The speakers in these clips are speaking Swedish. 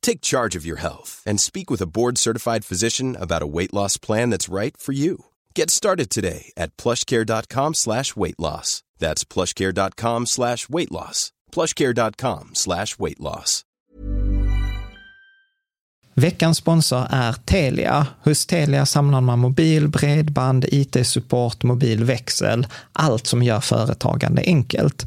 Take charge of your health and speak with a board-certified physician about a weight loss plan that's right for you. Get started today at plushcare.com slash weight loss. That's plushcare.com slash weight loss. plushcare.com slash weight loss. Veckans sponsor är Telia. Hos Telia samlar man mobil, bredband, IT-support, mobilväxel, allt som gör företagande enkelt.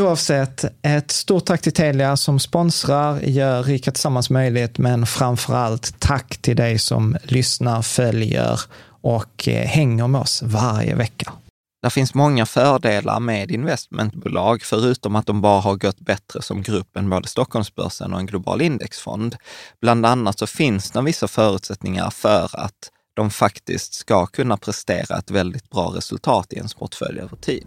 Oavsett, ett stort tack till Telia som sponsrar, gör Rika Tillsammans möjligt, men framför allt tack till dig som lyssnar, följer och eh, hänger med oss varje vecka. Det finns många fördelar med investmentbolag, förutom att de bara har gått bättre som grupp än både Stockholmsbörsen och en global indexfond. Bland annat så finns det vissa förutsättningar för att de faktiskt ska kunna prestera ett väldigt bra resultat i ens portfölj över tid.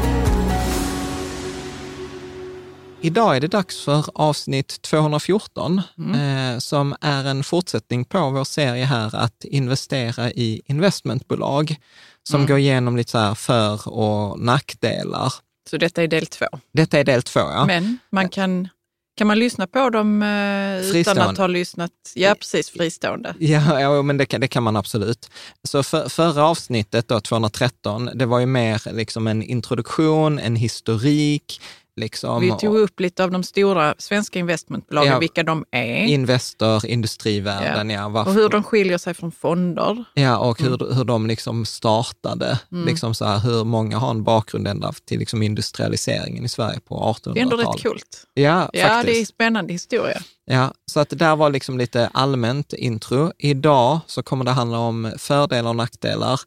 Idag är det dags för avsnitt 214 mm. eh, som är en fortsättning på vår serie här att investera i investmentbolag som mm. går igenom lite så här för och nackdelar. Så detta är del två? Detta är del två, ja. Men man kan, kan man lyssna på dem eh, utan att ha lyssnat? Ja, precis, fristående. Ja, ja men det kan, det kan man absolut. Så för, förra avsnittet, då, 213, det var ju mer liksom en introduktion, en historik, Liksom. Vi tog upp lite av de stora svenska investmentbolagen, ja, vilka de är. Investor, Industrivärden, ja. ja och hur de skiljer sig från fonder. Ja, och hur, mm. hur de liksom startade. Mm. Liksom så här, hur många har en bakgrund ända till liksom industrialiseringen i Sverige på 1800-talet. Det är ändå rätt coolt. Ja, ja faktiskt. det är en spännande historia. Ja, så att det där var liksom lite allmänt intro. Idag så kommer det handla om fördelar och nackdelar.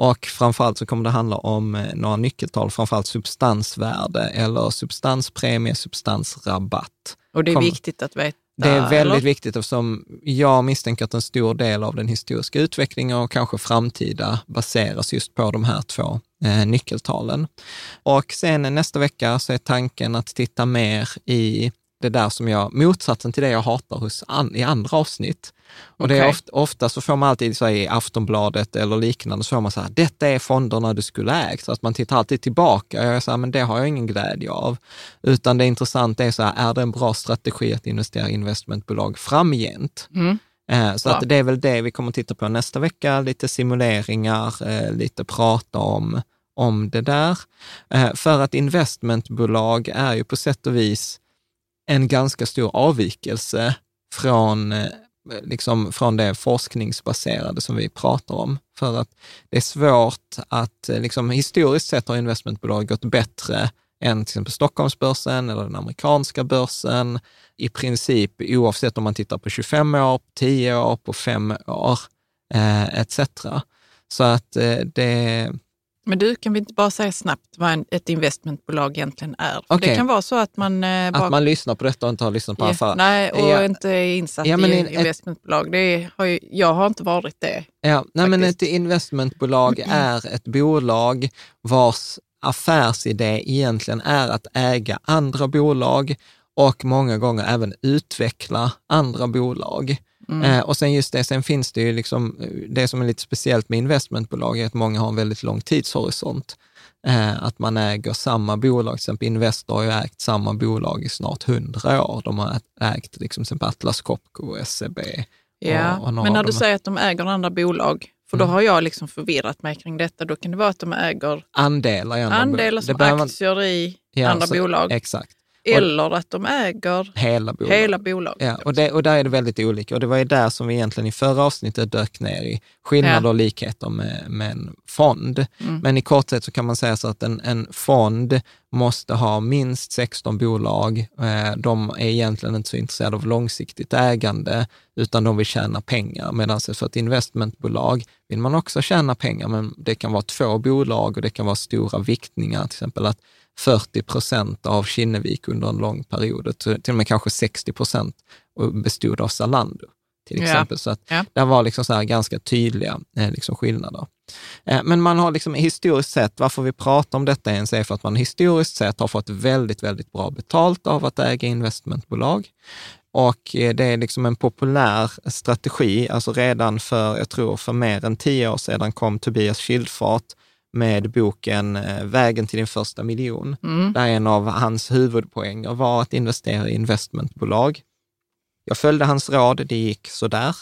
Och framförallt så kommer det handla om eh, några nyckeltal, framförallt substansvärde eller substanspremie, substansrabatt. Och det är Kom, viktigt att veta? Det är väldigt eller? viktigt eftersom jag misstänker att en stor del av den historiska utvecklingen och kanske framtida baseras just på de här två eh, nyckeltalen. Och sen nästa vecka så är tanken att titta mer i det där som jag, motsatsen till det jag hatar hos an, i andra avsnitt. Och okay. det är ofta, ofta, så får man alltid så i Aftonbladet eller liknande, så får man så här, detta är fonderna du skulle ägt. Så att man tittar alltid tillbaka. Jag är så här, men det har jag ingen glädje av. Utan det intressanta är så här, är det en bra strategi att investera i investmentbolag framgent? Mm. Eh, så att det är väl det vi kommer att titta på nästa vecka, lite simuleringar, eh, lite prata om, om det där. Eh, för att investmentbolag är ju på sätt och vis en ganska stor avvikelse från, eh, liksom, från det forskningsbaserade som vi pratar om. För att det är svårt att, eh, liksom, historiskt sett har investmentbolag gått bättre än till exempel Stockholmsbörsen eller den amerikanska börsen. I princip oavsett om man tittar på 25 år, 10 år, på 5 år eh, etc. Så att eh, det... Men du, kan vi inte bara säga snabbt vad ett investmentbolag egentligen är? För okay. Det kan vara så att man... Eh, bara... Att man lyssnar på detta och inte har lyssnat på ja, affärer. Nej, och ja. inte är insatt ja, i ett... investmentbolag. Det har ju, jag har inte varit det. Ja, nej, men ett investmentbolag är ett bolag vars affärsidé egentligen är att äga andra bolag och många gånger även utveckla andra bolag. Mm. Eh, och sen just det, sen finns det ju liksom, det som är lite speciellt med investmentbolag är att många har en väldigt lång tidshorisont. Eh, att man äger samma bolag, till exempel Investor har ju ägt samma bolag i snart hundra år. De har ägt liksom, till Atlas Copco och SEB. Ja, och, och men när du säger att de äger andra bolag, för då mm. har jag liksom förvirrat mig kring detta. Då kan det vara att de äger andelar, i andra andelar som aktier i ja, andra så, bolag. Exakt. Eller att de äger hela bolag. Hela bolag. Ja, och, det, och där är det väldigt olika. Och det var ju där som vi egentligen i förra avsnittet dök ner i skillnader och likheter med, med en fond. Mm. Men i korthet så kan man säga så att en, en fond måste ha minst 16 bolag. Eh, de är egentligen inte så intresserade av långsiktigt ägande, utan de vill tjäna pengar. Medan för ett investmentbolag vill man också tjäna pengar, men det kan vara två bolag och det kan vara stora viktningar, till exempel att 40 procent av Kinnevik under en lång period, till och med kanske 60 procent bestod av Zalando till exempel. Ja. Så att ja. det var liksom så här ganska tydliga eh, liksom skillnader. Eh, men man har liksom historiskt sett, varför vi pratar om detta ens är för att man historiskt sett har fått väldigt, väldigt bra betalt av att äga investmentbolag. Och eh, det är liksom en populär strategi, alltså redan för, jag tror för mer än tio år sedan kom Tobias Schildfart med boken eh, Vägen till din första miljon, mm. där en av hans huvudpoänger var att investera i investmentbolag. Jag följde hans råd, det gick sådär.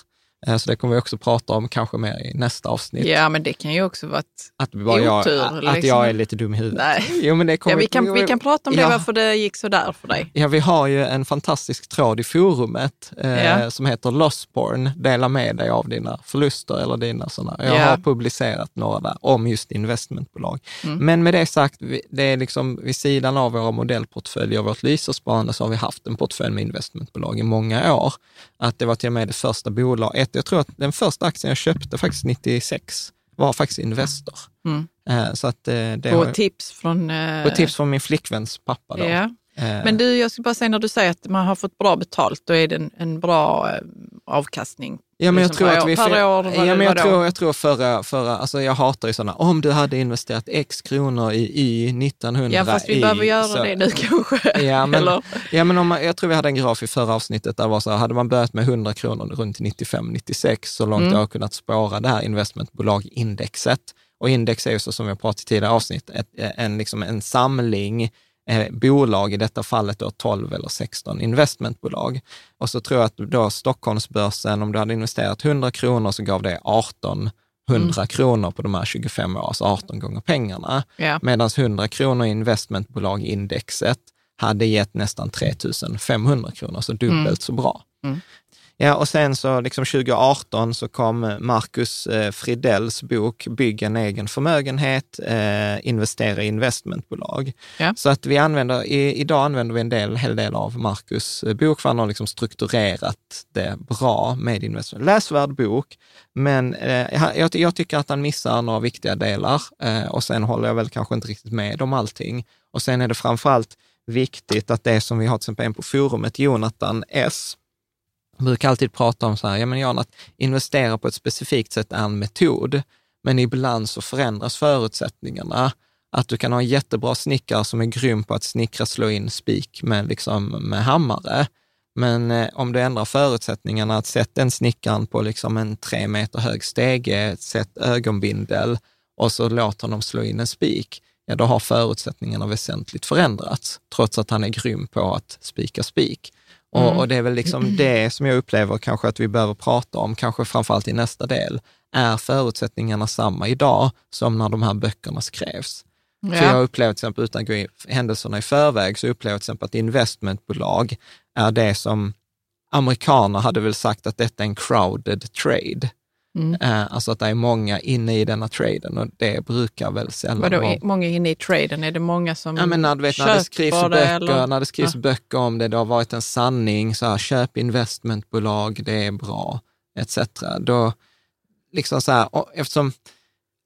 Eh, så det kommer vi också prata om kanske mer i nästa avsnitt. Ja, men det kan ju också vara ett att bara jag, otur. Att liksom. jag är lite dum i huvudet. Nej. Jo, men det kommer, ja, vi, kan, vi kan prata om det, ja. varför det gick så där för dig. Ja, vi har ju en fantastisk tråd i forumet eh, ja. som heter Lossborn. Dela med dig av dina förluster eller dina sådana. Jag ja. har publicerat några där om just investmentbolag. Mm. Men med det sagt, det är liksom vid sidan av våra modellportföljer och vårt lysersparande så har vi haft en portfölj med investmentbolag i många år. Att det var till och med det första bolaget vet, jag tror att den första aktien jag köpte faktiskt 96 var faktiskt Investor. Mm. Eh, så att, eh, det på tips från... På tips från min flickväns pappa. Då. Ja. Eh. Men du, jag ska bara säga när du säger att man har fått bra betalt, då är det en, en bra avkastning Ja, men jag liksom tror att vi... Per år, ja, men jag, tror, jag tror förra, förra, alltså jag hatar ju sådana, om du hade investerat x kronor i, i 1900 Ja, fast vi i, behöver göra så, det nu kanske. Ja, men, Eller? ja, men om, jag tror vi hade en graf i förra avsnittet där det var så här, hade man börjat med 100 kronor runt 95-96, så långt mm. jag har kunnat spåra det här investmentbolagindexet. Och index är ju så som vi har pratat i tidigare avsnitt, ett, en, liksom en samling eh, bolag, i detta fallet då 12 eller 16 investmentbolag. Och så tror jag att då Stockholmsbörsen, om du hade investerat 100 kronor så gav det 18 100 mm. kronor på de här 25 åren, alltså 18 gånger pengarna. Ja. Medan 100 kronor i investmentbolagindexet hade gett nästan 3 500 kronor, så dubbelt mm. så bra. Mm. Ja, och sen så liksom 2018 så kom Marcus eh, Fridells bok Bygg en egen förmögenhet, eh, investera i investmentbolag. Ja. Så att vi använder, i, idag använder vi en del, hel del av Marcus eh, bok, för han har liksom strukturerat det bra med investment. Läsvärd bok, men eh, jag, jag, tycker att han missar några viktiga delar eh, och sen håller jag väl kanske inte riktigt med om allting. Och sen är det framförallt viktigt att det som vi har till exempel en på forumet, Jonathan S, jag brukar alltid prata om så här, ja men Jan, att investera på ett specifikt sätt är en metod, men ibland så förändras förutsättningarna Att du kan ha en jättebra snickare som är grym på att snickra, slå in spik med, liksom, med hammare. Men eh, om du ändrar förutsättningarna, att sätta den snickaren på liksom en tre meter hög stege, sätt ögonbindel och så låt honom slå in en spik, ja då har förutsättningarna väsentligt förändrats, trots att han är grym på att spika spik. Och, mm. och, det är väl liksom det som jag upplever kanske att vi behöver prata om, kanske framförallt i nästa del. Är förutsättningarna samma idag som när de här böckerna skrevs? Ja. För jag upplever till exempel, utan att gå in händelserna i förväg, så upplever jag till exempel att investmentbolag är det som amerikaner hade väl sagt att detta är en crowded trade. Mm. Uh, alltså att det är många inne i denna traden och det brukar väl sällan Vadå, vara... många inne i traden? Är det många som ja, men när, du vet, när det skrivs det, böcker, eller? När det skrivs ja. böcker om det, det har varit en sanning, så här, köp investmentbolag, det är bra, etc. Då, liksom så här, eftersom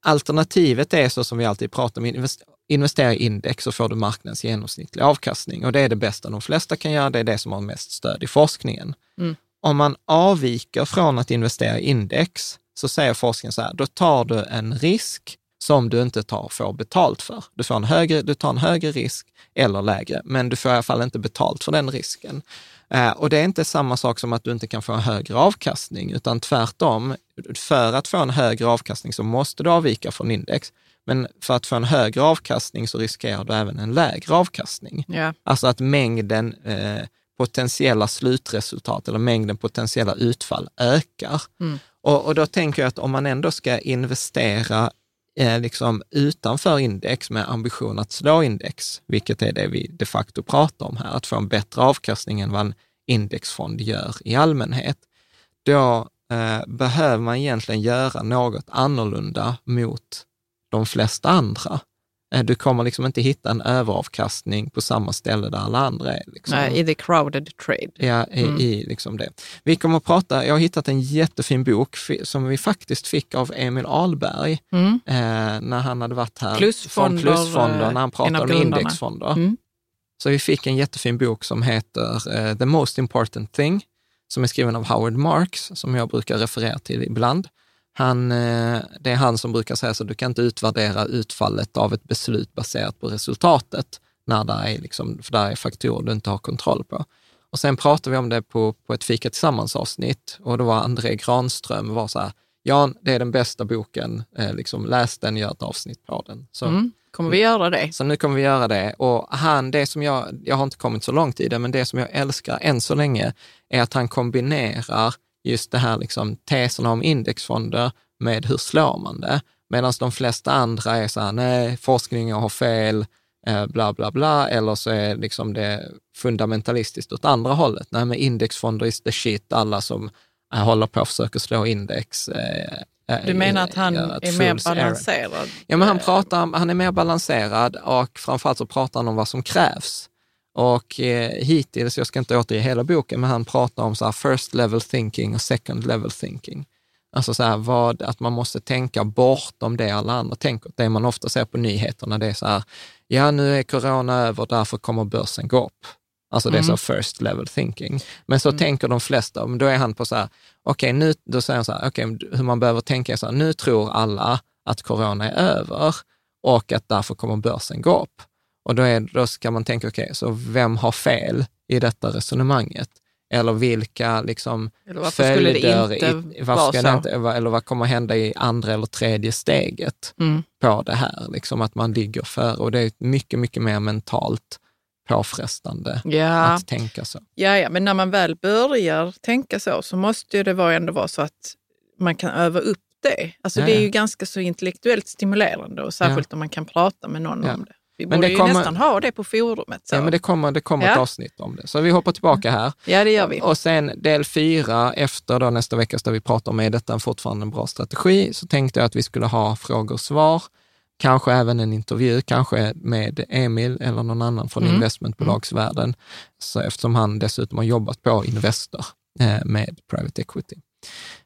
alternativet är så som vi alltid pratar om, investera i index så får du marknadens genomsnittliga avkastning och det är det bästa de flesta kan göra, det är det som har mest stöd i forskningen. Mm. Om man avviker från att investera i index, så säger forskningen så här, då tar du en risk som du inte tar, får betalt för. Du, får en högre, du tar en högre risk eller lägre, men du får i alla fall inte betalt för den risken. Eh, och det är inte samma sak som att du inte kan få en högre avkastning, utan tvärtom. För att få en högre avkastning så måste du avvika från index. Men för att få en högre avkastning så riskerar du även en lägre avkastning. Yeah. Alltså att mängden eh, potentiella slutresultat eller mängden potentiella utfall ökar. Mm. Och, och, då tänker jag att om man ändå ska investera eh, liksom utanför index med ambition att slå index, vilket är det vi de facto pratar om här, att få en bättre avkastning än vad en indexfond gör i allmänhet, då eh, behöver man egentligen göra något annorlunda mot de flesta andra. Eh, du kommer liksom inte hitta en överavkastning på samma ställe där alla andra är. Liksom. Nej, i the crowded trade. Ja, i, mm. i liksom det. Vi kommer att prata, jag har hittat en jättefin bok som vi faktiskt fick av Emil Ahlberg mm. eh, när han hade varit här. Plusfonder, från Plusfonder, när han pratade om indexfonder. Mm. Så vi fick en jättefin bok som heter uh, The Most Important Thing, som är skriven av Howard Marks, som jag brukar referera till ibland. Han, eh, det är han som brukar säga så, du kan inte utvärdera utfallet av ett beslut baserat på resultatet, när det är, liksom, för där är faktorer du inte har kontroll på. Och sen pratade vi om det på, på ett Fika tillsammans-avsnitt och då var André Granström var så här, Jan, det är den bästa boken, eh, liksom, läs den, gör ett avsnitt på den. Så, mm, kommer vi göra det? Så nu kommer vi göra det. Och han, det som jag, jag har inte kommit så långt i det, men det som jag älskar än så länge är att han kombinerar just det här liksom, teserna om indexfonder med hur slår man det? Medan de flesta andra är så här, nej, forskningen har fel, eh, bla bla bla, eller så är liksom det fundamentalistiskt åt andra hållet. Nej, men indexfonder is the shit, alla som eh, håller på att försöka slå index. Eh, du menar att han är mer balanserad? Error. Ja, men han, pratar, han är mer balanserad och framförallt så pratar han om vad som krävs. Och eh, hittills, jag ska inte återge hela boken, men han pratar om så first level thinking och second level thinking. Alltså så här, vad, att man måste tänka bortom det alla andra tänker. Det man ofta ser på nyheterna, det är så här, ja nu är corona över, därför kommer börsen gå upp. Alltså det är mm. så first level thinking. Men så mm. tänker de flesta, men då är han på så här, okej, okay, nu, då säger han så här, okej, okay, hur man behöver tänka så här, nu tror alla att corona är över och att därför kommer börsen gå upp. Och då, är, då ska man tänka, okej, okay, så vem har fel i detta resonemanget? Eller vilka liksom eller varför följder, skulle det inte varför så? Inte, eller vad kommer hända i andra eller tredje steget mm. på det här? Liksom att man ligger före och det är mycket, mycket mer mentalt påfrestande ja. att tänka så. Ja, ja, men när man väl börjar tänka så, så måste det vara ändå vara så att man kan öva upp det. Alltså ja, det är ju ganska så intellektuellt stimulerande och särskilt om man kan prata med någon om det. Vi borde ju kommer, nästan ha det på forumet. Så. Ja, men det kommer, det kommer ja. ett avsnitt om det. Så vi hoppar tillbaka här. Ja, det gör vi. Och sen del fyra, efter då nästa vecka, där vi pratar om är detta fortfarande en bra strategi, så tänkte jag att vi skulle ha frågor och svar. Kanske även en intervju, kanske med Emil eller någon annan från mm. investmentbolagsvärlden, så eftersom han dessutom har jobbat på Investor eh, med private equity.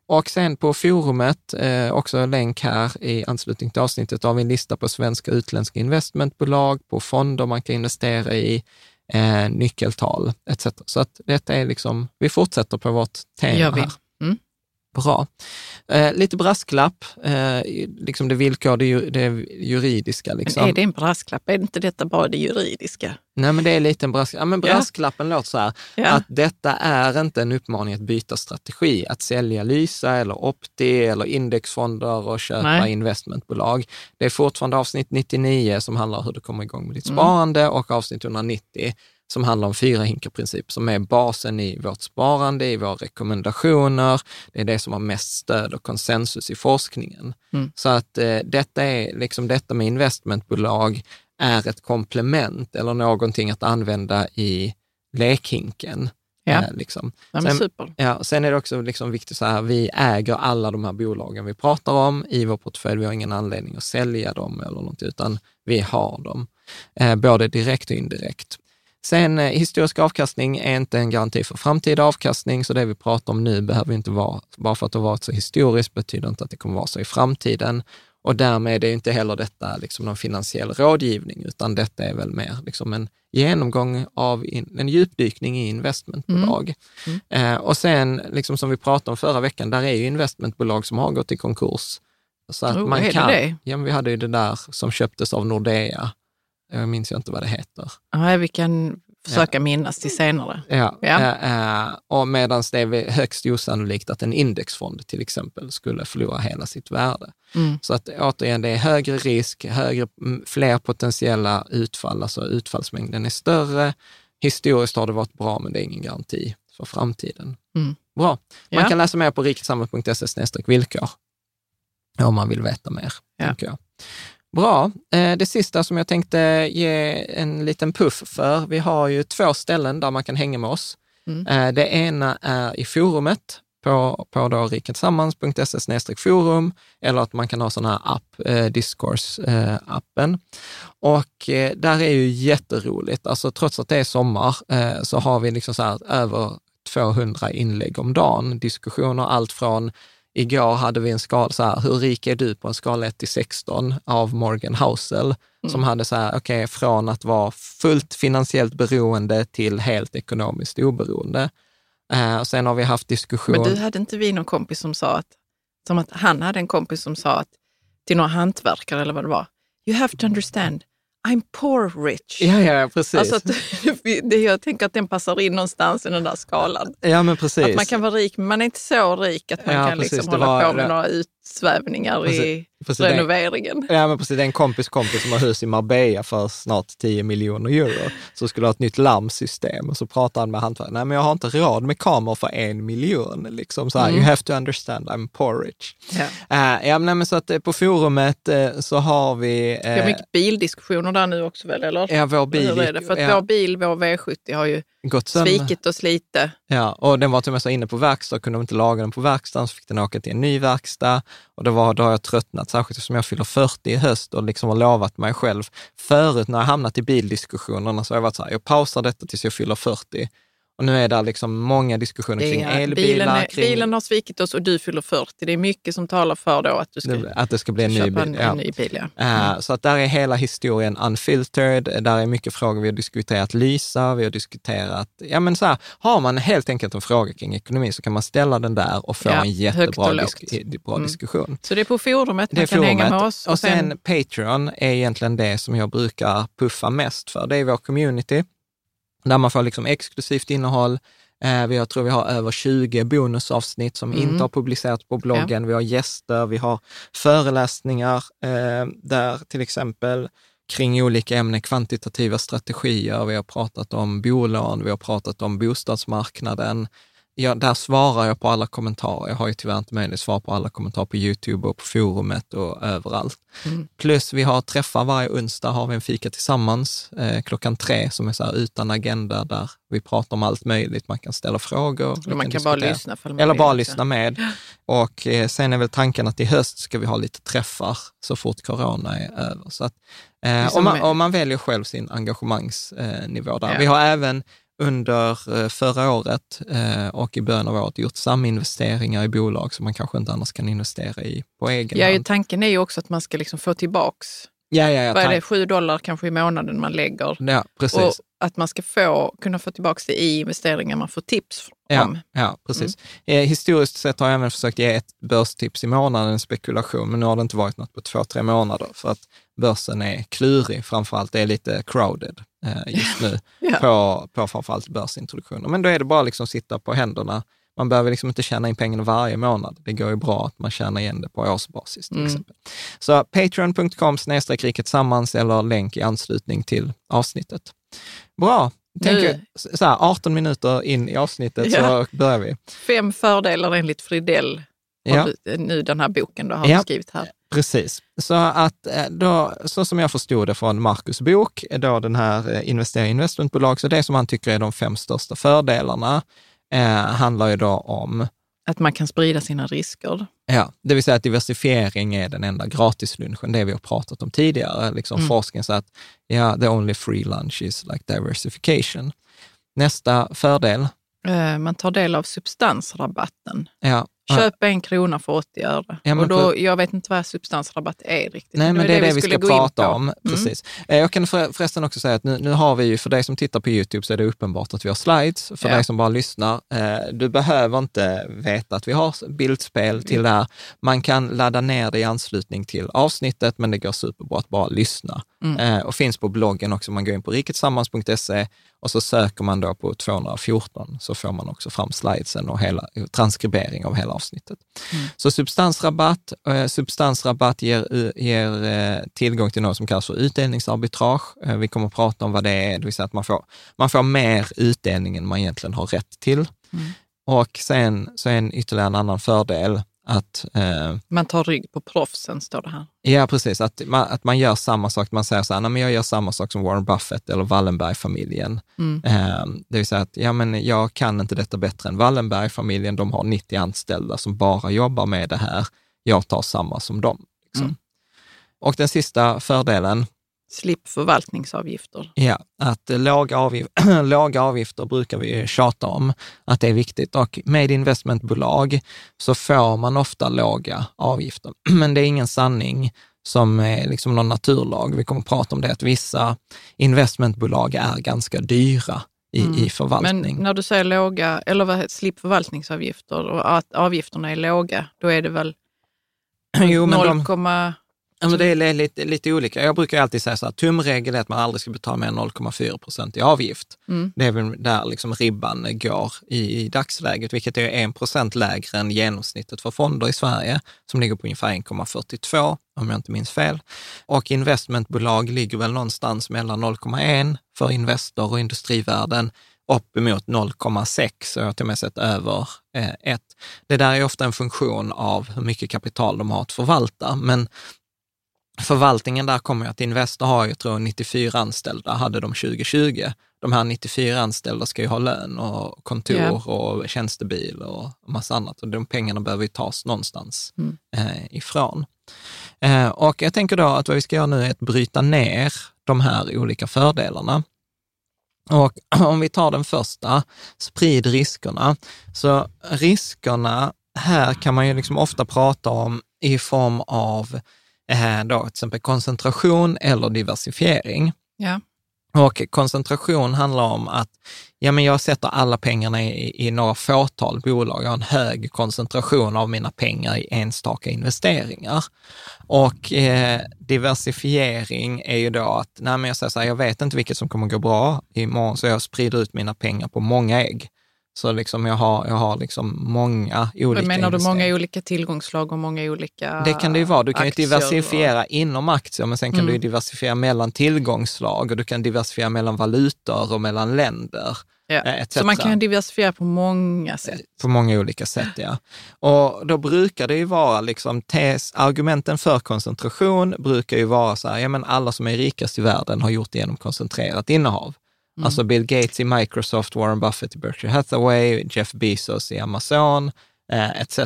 Och sen på forumet, eh, också en länk här i anslutning till avsnittet, har vi en lista på svenska och utländska investmentbolag, på fonder man kan investera i, eh, nyckeltal etc. Så att detta är liksom, vi fortsätter på vårt tema här. Mm. Bra. Eh, lite brasklapp, eh, liksom det villkor, det, det juridiska. Liksom. Men är det en brasklapp? Är inte detta bara det juridiska? Nej, men det är lite en brasklapp. Ja, men brasklappen ja. låter så här, ja. att detta är inte en uppmaning att byta strategi, att sälja Lysa eller Opti eller indexfonder och köpa Nej. investmentbolag. Det är fortfarande avsnitt 99 som handlar om hur du kommer igång med ditt mm. sparande och avsnitt 190 som handlar om fyra hinkerprinciper som är basen i vårt sparande, i våra rekommendationer. Det är det som har mest stöd och konsensus i forskningen. Mm. Så att eh, detta, är, liksom detta med investmentbolag är ett komplement eller någonting att använda i lekhinken. Ja, eh, liksom. ja sen, super. Ja, sen är det också liksom viktigt så här, vi äger alla de här bolagen vi pratar om i vår portfölj. Vi har ingen anledning att sälja dem eller något, utan vi har dem, eh, både direkt och indirekt. Sen eh, historisk avkastning är inte en garanti för framtida avkastning, så det vi pratar om nu behöver inte vara, bara för att det har varit så historiskt betyder inte att det kommer vara så i framtiden. Och därmed är inte heller detta liksom någon finansiell rådgivning, utan detta är väl mer liksom en genomgång av in, en djupdykning i investmentbolag. Mm. Mm. Eh, och sen, liksom som vi pratade om förra veckan, där är ju investmentbolag som har gått i konkurs. Så att oh, man kan, det? Ja, vi hade ju det där som köptes av Nordea jag minns inte vad det heter. Ja, vi kan försöka ja. minnas till senare. Ja, ja. Och medan det är högst osannolikt att en indexfond till exempel skulle förlora hela sitt värde. Mm. Så att återigen, det är högre risk, högre, fler potentiella utfall, alltså utfallsmängden är större. Historiskt har det varit bra, men det är ingen garanti för framtiden. Mm. Bra. Man ja. kan läsa mer på riketsamhälle.se villkor om man vill veta mer. Ja. Bra. Eh, det sista som jag tänkte ge en liten puff för, vi har ju två ställen där man kan hänga med oss. Mm. Eh, det ena är i forumet på, på riketsammans.se forum eller att man kan ha sån här app, eh, Discourse-appen. och där är ju jätteroligt, alltså trots att det är sommar så har vi liksom så här över 200 inlägg om dagen, diskussioner, allt från Igår hade vi en skala, så här, hur rik är du på en skala 1 till 16 av Morgan Housel, mm. som hade så här, okay, från att vara fullt finansiellt beroende till helt ekonomiskt oberoende. Uh, och sen har vi haft diskussion. Men du, hade inte vi någon kompis som sa att, som att han hade en kompis som sa att till några hantverkare eller vad det var, you have to understand, I'm poor rich. Ja, ja, precis. Alltså att, det, jag tänker att den passar in någonstans i den där skalan. Ja, men precis. Att man kan vara rik, men man är inte så rik att man ja, kan liksom hålla var, på med några utsvävningar precis, i precis, renoveringen. Det, ja, men precis. Det är en kompis kompis som har hus i Marbella för snart 10 miljoner euro, så skulle ha ett nytt larmsystem. Och så pratar han med hantverkaren, nej men jag har inte råd med kameror för en miljon. Liksom så här, mm. You have to understand, I'm poor rich. Ja. Uh, ja, men så att eh, på forumet uh, så har vi... Uh, vi har mycket bildiskussioner där nu också väl, eller? Ja, vår bil. Hur är det? För att ja. vår bil, vår V70 har ju gått svikit oss lite. Ja, och den var till och med så inne på verkstad, kunde de inte laga den på verkstaden så fick den åka till en ny verkstad. Och då, var, då har jag tröttnat, särskilt eftersom jag fyller 40 i höst och liksom har lovat mig själv. Förut när jag hamnat i bildiskussionerna så har jag varit så här, jag pausar detta tills jag fyller 40 och nu är det liksom många diskussioner kring är, elbilar. Bilen, är, kring... bilen har svikit oss och du fyller 40. Det är mycket som talar för då att du ska, att det ska bli en ny bil. Ja. en ny bil ja. mm. uh, så att där är hela historien unfiltered. Där är mycket frågor. Vi har diskuterat Lysa, vi har diskuterat, ja men så här, har man helt enkelt en fråga kring ekonomi så kan man ställa den där och få en jättebra disk, bra mm. diskussion. Så det är på forumet man kan forumet. hänga med oss. Och, och sen, sen Patreon är egentligen det som jag brukar puffa mest för. Det är vår community där man får liksom exklusivt innehåll. Eh, jag tror vi har över 20 bonusavsnitt som mm. inte har publicerats på bloggen. Ja. Vi har gäster, vi har föreläsningar eh, där till exempel kring olika ämnen, kvantitativa strategier, vi har pratat om bolån, vi har pratat om bostadsmarknaden, ja, där svarar jag på alla kommentarer. Jag har ju tyvärr inte möjlighet att svara på alla kommentarer på Youtube och på forumet och överallt. Mm. Plus vi har träffar varje onsdag, har vi en fika tillsammans eh, klockan tre som är så här utan agenda där vi pratar om allt möjligt. Man kan ställa frågor. man kan, kan bara lyssna. Eller bara lyssna med. Och eh, sen är väl tanken att i höst ska vi ha lite träffar så fort corona är över. Så att, eh, och, man, och man väljer själv sin engagemangsnivå där. Ja. Vi har även under eh, förra året eh, och i början av året gjort saminvesteringar i bolag som man kanske inte annars kan investera i på egen ja, hand. Tanken är ju också att man ska liksom få tillbaks Ja, ja, ja, Vad är det, 7 dollar kanske i månaden man lägger. Ja, precis. Och att man ska få, kunna få tillbaka det i investeringar man får tips ja, om. Ja, precis. Mm. Eh, historiskt sett har jag även försökt ge ett börstips i månaden, spekulation, men nu har det inte varit något på två, tre månader för att börsen är klurig, framförallt det är lite crowded eh, just nu ja. på, på framförallt börsintroduktioner. Men då är det bara liksom sitta på händerna. Man behöver liksom inte tjäna in pengarna varje månad. Det går ju bra att man tjänar igen det på årsbasis till mm. exempel. Så patreon.com snedstreck riket sammans eller länk i anslutning till avsnittet. Bra, Tänker, så här, 18 minuter in i avsnittet ja. så börjar vi. Fem fördelar enligt Fridell, ja. nu den här boken du har ja. skrivit här. Precis. Så att eh, då, så som jag förstod det från Marcus bok, då den här eh, investering investmentbolag, så det som han tycker är de fem största fördelarna eh, handlar ju då om att man kan sprida sina risker. Ja, det vill säga att diversifiering är den enda gratislunchen, det vi har pratat om tidigare. Liksom mm. Forskningen säger att ja, the only free lunch is like diversification. Nästa fördel? Man tar del av substansrabatten. Ja, Köp en krona för 80 öre. Ja, och då, jag vet inte vad substansrabatt är riktigt. Nej, men det är det, det vi, ska prata om. Mm. Precis. Mm. Jag kan förresten också säga att nu, nu har vi ju, för dig som tittar på YouTube så är det uppenbart att vi har slides. För ja. dig som bara lyssnar, eh, du behöver inte veta att vi har bildspel till mm. det här. Man kan ladda ner det i anslutning till avsnittet, men det går superbra att bara lyssna. Mm. Eh, och finns på bloggen också. Man går in på riketsammans.se och så söker man då på 214 så får man också fram slidesen och hela, transkribering av hela avsnittet. Mm. Så substansrabatt, eh, substansrabatt ger, ger eh, tillgång till något som kallas för utdelningsarbitrage. Eh, vi kommer att prata om vad det är, det vill säga att man får, man får mer utdelning än man egentligen har rätt till. Mm. Och sen så är en ytterligare en annan fördel att, eh, man tar rygg på proffsen, står det här. Ja, precis. Att man, att man gör samma sak. Man säger så här, nej, men jag gör samma sak som Warren Buffett eller Wallenberg-familjen. Mm. Eh, det vill säga att ja, men jag kan inte detta bättre än Wallenberg-familjen. De har 90 anställda som bara jobbar med det här. Jag tar samma som dem. Liksom. Mm. Och den sista fördelen, Slipp förvaltningsavgifter. Ja, att låga, avgif låga avgifter brukar vi tjata om, att det är viktigt. Och med investmentbolag så får man ofta låga avgifter. Men det är ingen sanning som är liksom någon naturlag. Vi kommer att prata om det, att vissa investmentbolag är ganska dyra i, mm. i förvaltning. Men när du säger låga, eller vad, slipp förvaltningsavgifter och att avgifterna är låga, då är det väl jo, 0, de, Ja, men det är lite, lite olika. Jag brukar alltid säga så här, tumregel är att man aldrig ska betala mer än 0,4 procent i avgift. Mm. Det är väl där liksom ribban går i, i dagsläget, vilket är 1 procent lägre än genomsnittet för fonder i Sverige, som ligger på ungefär 1,42 om jag inte minns fel. Och investmentbolag ligger väl någonstans mellan 0,1 för Investor och Industrivärden uppemot 0,6 och jag har till och med sett över 1. Eh, det där är ofta en funktion av hur mycket kapital de har att förvalta, men förvaltningen där kommer att Investor har, jag tror 94 anställda, hade de 2020. De här 94 anställda ska ju ha lön och kontor yeah. och tjänstebil och massa annat. Och de pengarna behöver ju tas någonstans mm. eh, ifrån. Eh, och jag tänker då att vad vi ska göra nu är att bryta ner de här olika fördelarna. Och om vi tar den första, sprid riskerna. Så riskerna, här kan man ju liksom ofta prata om i form av eh, då, till exempel koncentration eller diversifiering. Ja. Och koncentration handlar om att ja, men jag sätter alla pengarna i, i några fåtal bolag. Jag har en hög koncentration av mina pengar i enstaka investeringar. Och eh, diversifiering är ju då att, nej men jag säger så här, jag vet inte vilket som kommer gå bra imorgon, så jag sprider ut mina pengar på många ägg. Så liksom jag har, jag har liksom många olika Menar du många olika tillgångslag och många olika Det kan det ju vara. Du kan ju diversifiera och... inom aktier, men sen kan mm. du diversifiera mellan tillgångslag och du kan diversifiera mellan valutor och mellan länder. Ja. Eh, så man kan diversifiera på många sätt? På många olika sätt, ja. Och då brukar det ju vara liksom tes, argumenten för koncentration brukar ju vara så här, ja men alla som är rikast i världen har gjort det genom koncentrerat innehav. Mm. Alltså Bill Gates i Microsoft, Warren Buffett i Berkshire Hathaway, Jeff Bezos i Amazon, eh, etc.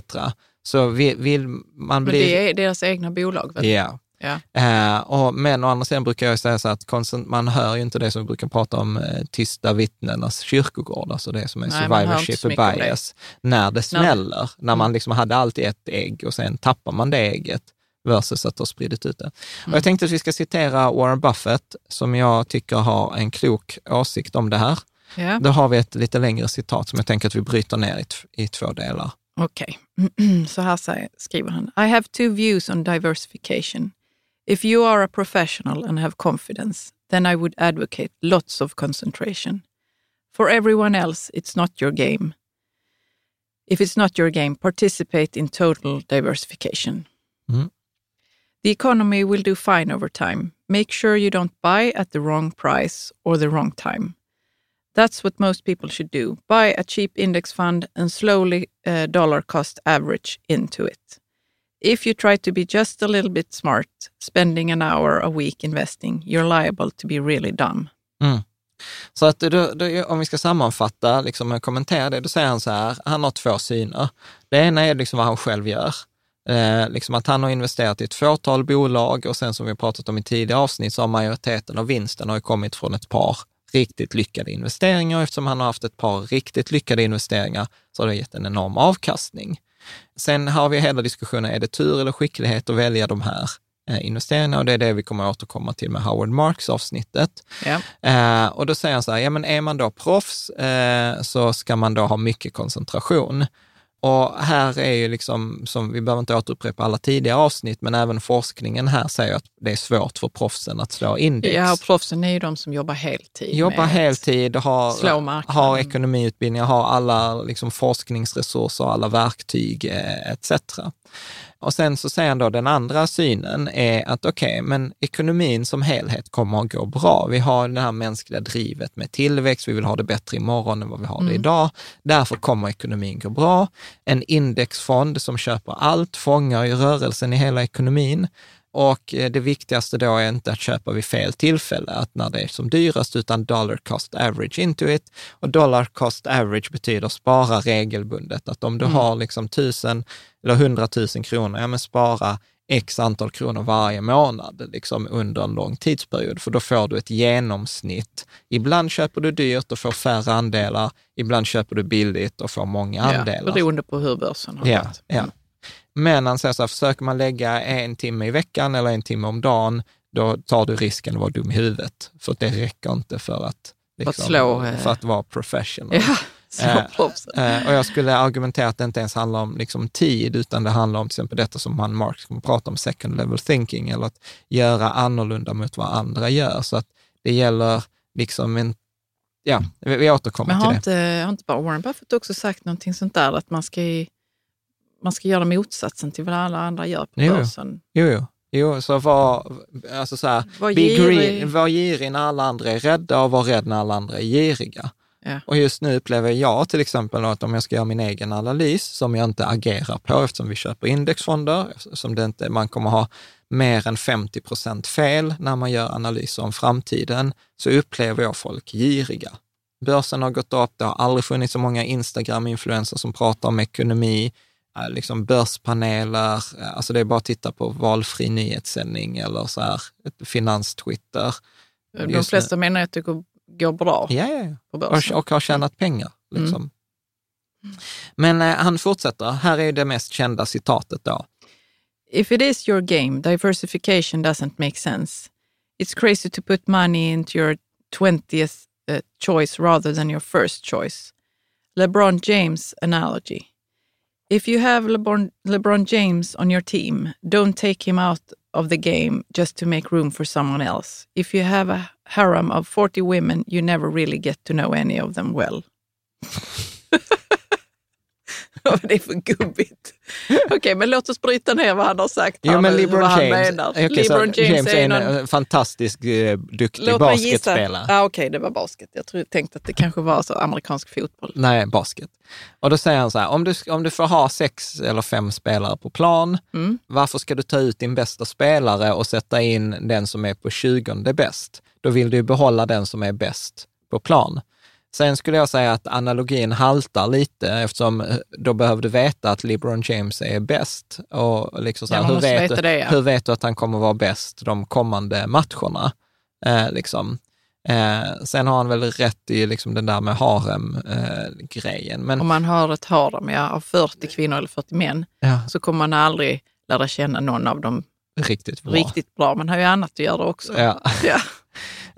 Så vill, vill man bli... Men det är deras egna bolag? Väl? Yeah. Ja. Eh, och, men å andra sidan brukar jag säga så att man hör ju inte det som vi brukar prata om, eh, tysta vittnenas kyrkogård, alltså det som är Nej, survivorship bias, det. när det smäller, när man mm. liksom hade allt i ett ägg och sen tappar man det ägget versus att ha spridit ut det. Mm. Och jag tänkte att vi ska citera Warren Buffett, som jag tycker har en klok åsikt om det här. Yeah. Då har vi ett lite längre citat som jag tänker att vi bryter ner i, i två delar. Okej, okay. så här säger, skriver han. I have two views on diversification. If you are a professional and have confidence, then I would advocate lots of concentration. For everyone else, it's not your game. If it's not your game, participate in total diversification. Mm. The economy will do fine over time. Make sure you don't buy at the wrong price or the wrong time. That's what most people should do. Buy a cheap index fund and slowly uh, dollar cost average into it. If you try to be just a little bit smart, spending an hour a week investing, you're liable to be really dumb. Mm. Så att du, du, om vi ska sammanfatta, liksom, och kommentera det, då säger han så här, han har två syner. Det ena är liksom vad han själv gör. Eh, liksom att han har investerat i ett fåtal bolag och sen som vi pratat om i tidigare avsnitt så har majoriteten av vinsten har kommit från ett par riktigt lyckade investeringar. Eftersom han har haft ett par riktigt lyckade investeringar så har det gett en enorm avkastning. Sen har vi hela diskussionen, är det tur eller skicklighet att välja de här eh, investeringarna? Och det är det vi kommer att återkomma till med Howard Marks avsnittet. Ja. Eh, och då säger han så här, ja men är man då proffs eh, så ska man då ha mycket koncentration. Och här är ju liksom, som vi behöver inte återupprepa alla tidigare avsnitt, men även forskningen här säger att det är svårt för proffsen att slå index. Ja, och proffsen är ju de som jobbar heltid. Jobbar heltid, har, har ekonomiutbildningar, har alla liksom forskningsresurser, alla verktyg eh, etc. Och sen så säger han då den andra synen är att okej, okay, men ekonomin som helhet kommer att gå bra. Vi har det här mänskliga drivet med tillväxt, vi vill ha det bättre imorgon än vad vi har det mm. idag. Därför kommer ekonomin gå bra. En indexfond som köper allt fångar ju rörelsen i hela ekonomin. Och eh, det viktigaste då är inte att köpa vid fel tillfälle, att när det är som dyrast, utan dollar cost average into it. Och dollar cost average betyder spara regelbundet, att om du mm. har liksom tusen eller hundratusen kronor, ja men spara x antal kronor varje månad liksom under en lång tidsperiod, för då får du ett genomsnitt. Ibland köper du dyrt och får färre andelar, ibland köper du billigt och får många andelar. Ja, beroende på hur börsen har ja, gått. Ja. Men han säger så här, försöker man lägga en timme i veckan eller en timme om dagen, då tar du risken att vara dum i huvudet. För det räcker inte för att, liksom, att, slå, för att vara professional. Ja. Eh, eh, och jag skulle argumentera att det inte ens handlar om liksom, tid, utan det handlar om till exempel detta som han Marx kommer prata om, second level thinking, eller att göra annorlunda mot vad andra gör. Så att det gäller liksom en Ja, vi, vi återkommer Men har till det. Men har inte bara Warren Buffett också sagt någonting sånt där, att man ska i man ska göra motsatsen till vad alla andra gör på jo, börsen. Jo, jo. Jo, så var, alltså så här, var, girig. var girig när alla andra är rädda och var rädd när alla andra är giriga. Ja. Och just nu upplever jag till exempel att om jag ska göra min egen analys, som jag inte agerar på eftersom vi köper indexfonder, som det inte, man kommer ha mer än 50 procent fel när man gör analyser om framtiden, så upplever jag folk giriga. Börsen har gått upp, det har aldrig funnits så många Instagram-influencers som pratar om ekonomi, liksom börspaneler, eh, alltså det är bara att titta på valfri nyhetssändning eller så här, finanstwitter. De flesta menar att det går, bra ja, ja, ja. på börsen. Och, och har tjänat pengar. Mm. Liksom. Mm. Men eh, han fortsätter, här är det mest kända citatet då. If it is your game, diversification doesn't make sense. It's crazy to put money into your 20th uh, choice rather than your first choice. LeBron James analogy. If you have LeBron, LeBron James on your team, don't take him out of the game just to make room for someone else. If you have a harem of 40 women, you never really get to know any of them well. vad det är för gubbigt. Okej, okay, men låt oss bryta ner vad han har sagt. Jo, men LeBron vad James, han menar. Okay, LeBron James, James, är, någon... en fantastisk, uh, duktig låt basketspelare. Ah, Okej, okay, det var basket. Jag tror, tänkte att det kanske var så amerikansk fotboll. Nej, basket. Och då säger han så här, om du, om du får ha sex eller fem spelare på plan, mm. varför ska du ta ut din bästa spelare och sätta in den som är på 20 bäst? Då vill du behålla den som är bäst på plan. Sen skulle jag säga att analogin haltar lite eftersom eh, då behöver du veta att LeBron James är bäst. Och liksom så här, ja, hur, vet du, det, ja. hur vet du att han kommer vara bäst de kommande matcherna? Eh, liksom. eh, sen har han väl rätt i liksom den där med harem-grejen. Eh, Om man har ett harem ja, av 40 kvinnor eller 40 män, ja. så kommer man aldrig lära känna någon av de riktigt bra. Riktigt bra, man har ju annat att göra också. Ja.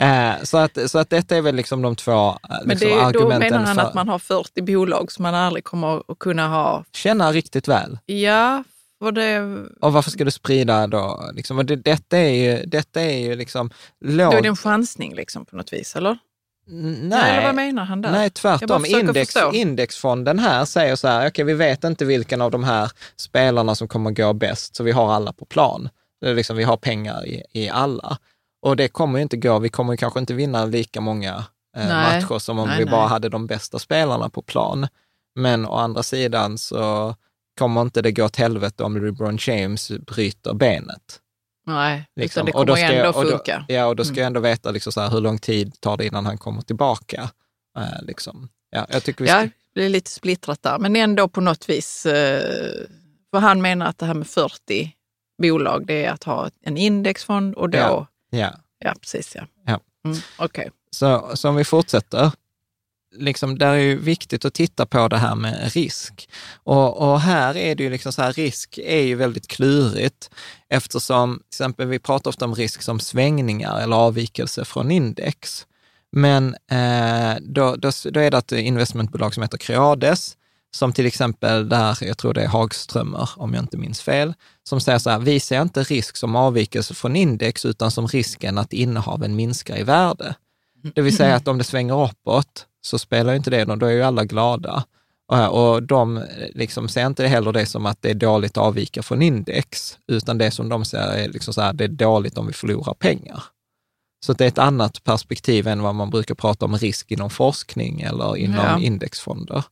Eh, så, att, så att detta är väl liksom de två eh, liksom, Men det, är- då argumenten menar han för att man har 40 bolag som man aldrig kommer att kunna ha. känna riktigt väl. Ja, för det, Och varför ska du sprida då? Liksom, och det, detta, är ju, detta är ju liksom låg... då är det en chansning liksom på något vis, eller? Nej, eller vad menar han där? Nej, tvärtom. Index, förstå. indexfonden här säger så här, okej, vi vet inte vilken av de här spelarna som kommer gå bäst, så vi har alla på plan. Det är liksom, vi har pengar i, i alla. Och det kommer ju inte gå, vi kommer kanske inte vinna lika många eh, matcher som om Nej, vi bara nej. hade de bästa spelarna på plan. Men å andra sidan så kommer inte det gå åt helvete om LeBron James bryter benet. Nej, Liksom. det Och då kommer ska jag- ändå och då- funka. Ja, och då ska Mm. jag ändå veta liksom så här, hur lång tid tar det innan han kommer tillbaka. Eh, liksom. ja, jag tycker vi ska, Ja, det är lite splittrat där, men ändå på något vis. Eh, för han menar att det här med 40 bolag, det är att ha en indexfond och då... Ja. Ja, ja. precis ja. Ja. Mm, Okej. Så, så om vi fortsätter, liksom, där är ju viktigt att titta på det här med risk. Och, och här är det ju liksom så här, risk är ju väldigt klurigt eftersom, till exempel vi pratar ofta om risk som svängningar eller avvikelse från index. Men eh, då, då, då är det ett investmentbolag som heter Creades, som till exempel där, jag tror det är Hagströmer, om jag inte minns fel, som säger så här, vi ser inte risk som avvikelse från index, utan som risken att innehaven minskar i värde. Det vill säga att om det svänger uppåt så spelar ju inte det någon, då är ju alla glada. Och, de liksom ser inte heller det som att det är dåligt att avvika från index, utan det som de ser är liksom så här, det är dåligt om vi förlorar pengar. Så det är ett annat perspektiv än vad man brukar prata om risk inom forskning eller inom Ja. indexfonder.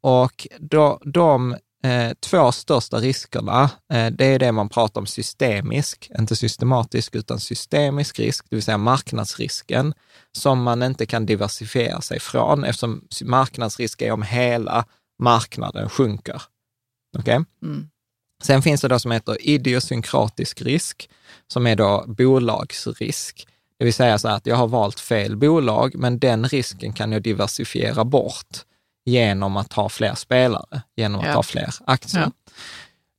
Och då, de eh, två största riskerna, eh, det är det man pratar om systemisk, inte systematisk, utan systemisk risk, det vill säga marknadsrisken, som man inte kan diversifiera sig från, eftersom marknadsrisk är om hela marknaden sjunker. Okej? Mm. Sen finns det då som heter idiosynkratisk risk, som är då bolagsrisk. Det vill säga så här att jag har valt fel bolag, men den risken kan jag diversifiera bort genom att ha fler spelare, genom att Ja. ha fler aktier. Ja.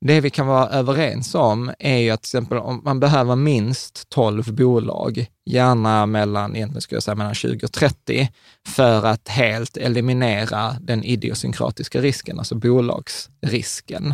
Det vi kan vara överens om är ju att till exempel om man behöver minst 12 bolag, gärna mellan, egentligen skulle jag säga mellan 20 och 30, för att helt eliminera den idiosynkratiska risken, alltså bolagsrisken.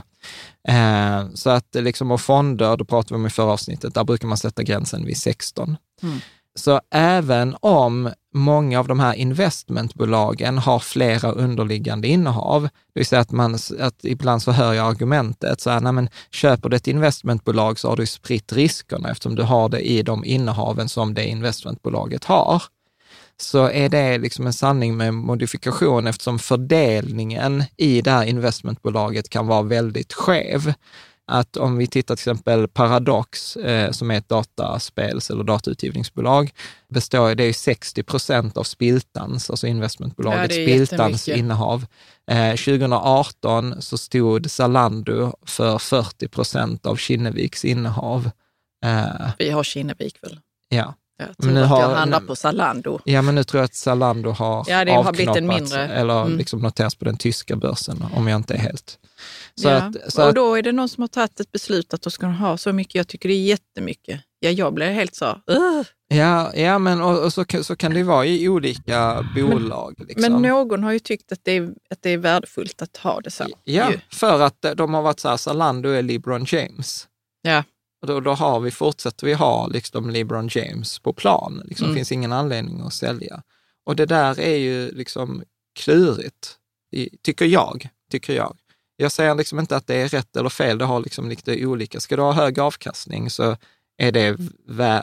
Eh, så att liksom, och fonder, då pratade vi om i förra avsnittet, där brukar man sätta gränsen vid 16. Mm. Så även om många av de här investmentbolagen har flera underliggande innehav, det vill säga att, man, att ibland så hör jag argumentet, så här, nej men köper du ett investmentbolag så har du spritt riskerna eftersom du har det i de innehaven som det investmentbolaget har. Så är det liksom en sanning med modifikation eftersom fördelningen i det här investmentbolaget kan vara väldigt skev att om vi tittar till exempel Paradox, eh, som är ett dataspels eller datautgivningsbolag, består, det är ju 60 procent av Spiltans, alltså investmentbolaget Ja, Spiltans innehav. Eh, 2018 så stod Zalando för 40 procent av Kinneviks innehav. Eh, Vi har Kinnevik väl? ja. Jag Men tror nu att har- jag handlar på Zalando. ja, men nu tror jag att Zalando har Ja, det har blivit en mindre. eller Mm. liksom noterats på den tyska börsen, om jag inte är helt... Så ja. att, så och då är det någon som har tagit ett beslut att de ska ha så mycket. Jag tycker det är jättemycket. Ja, jag blir helt så, "Ugh." Ja, ja men och, och så, kan- så kan det ju vara i olika bolag. liksom. Men någon har ju tyckt att det, är, att det är värdefullt att ha det så. Ja, ju. för att de har varit så här, Zalando är LeBron James. Ja. Och då, då har vi, fortsätter vi ha liksom LeBron James på plan. Liksom, Mm. finns ingen anledning att sälja. Och det där är ju liksom klurigt, i- tycker jag. Tycker jag. Jag säger liksom inte att det är rätt eller fel, det har liksom lite olika. Ska du ha hög avkastning så är det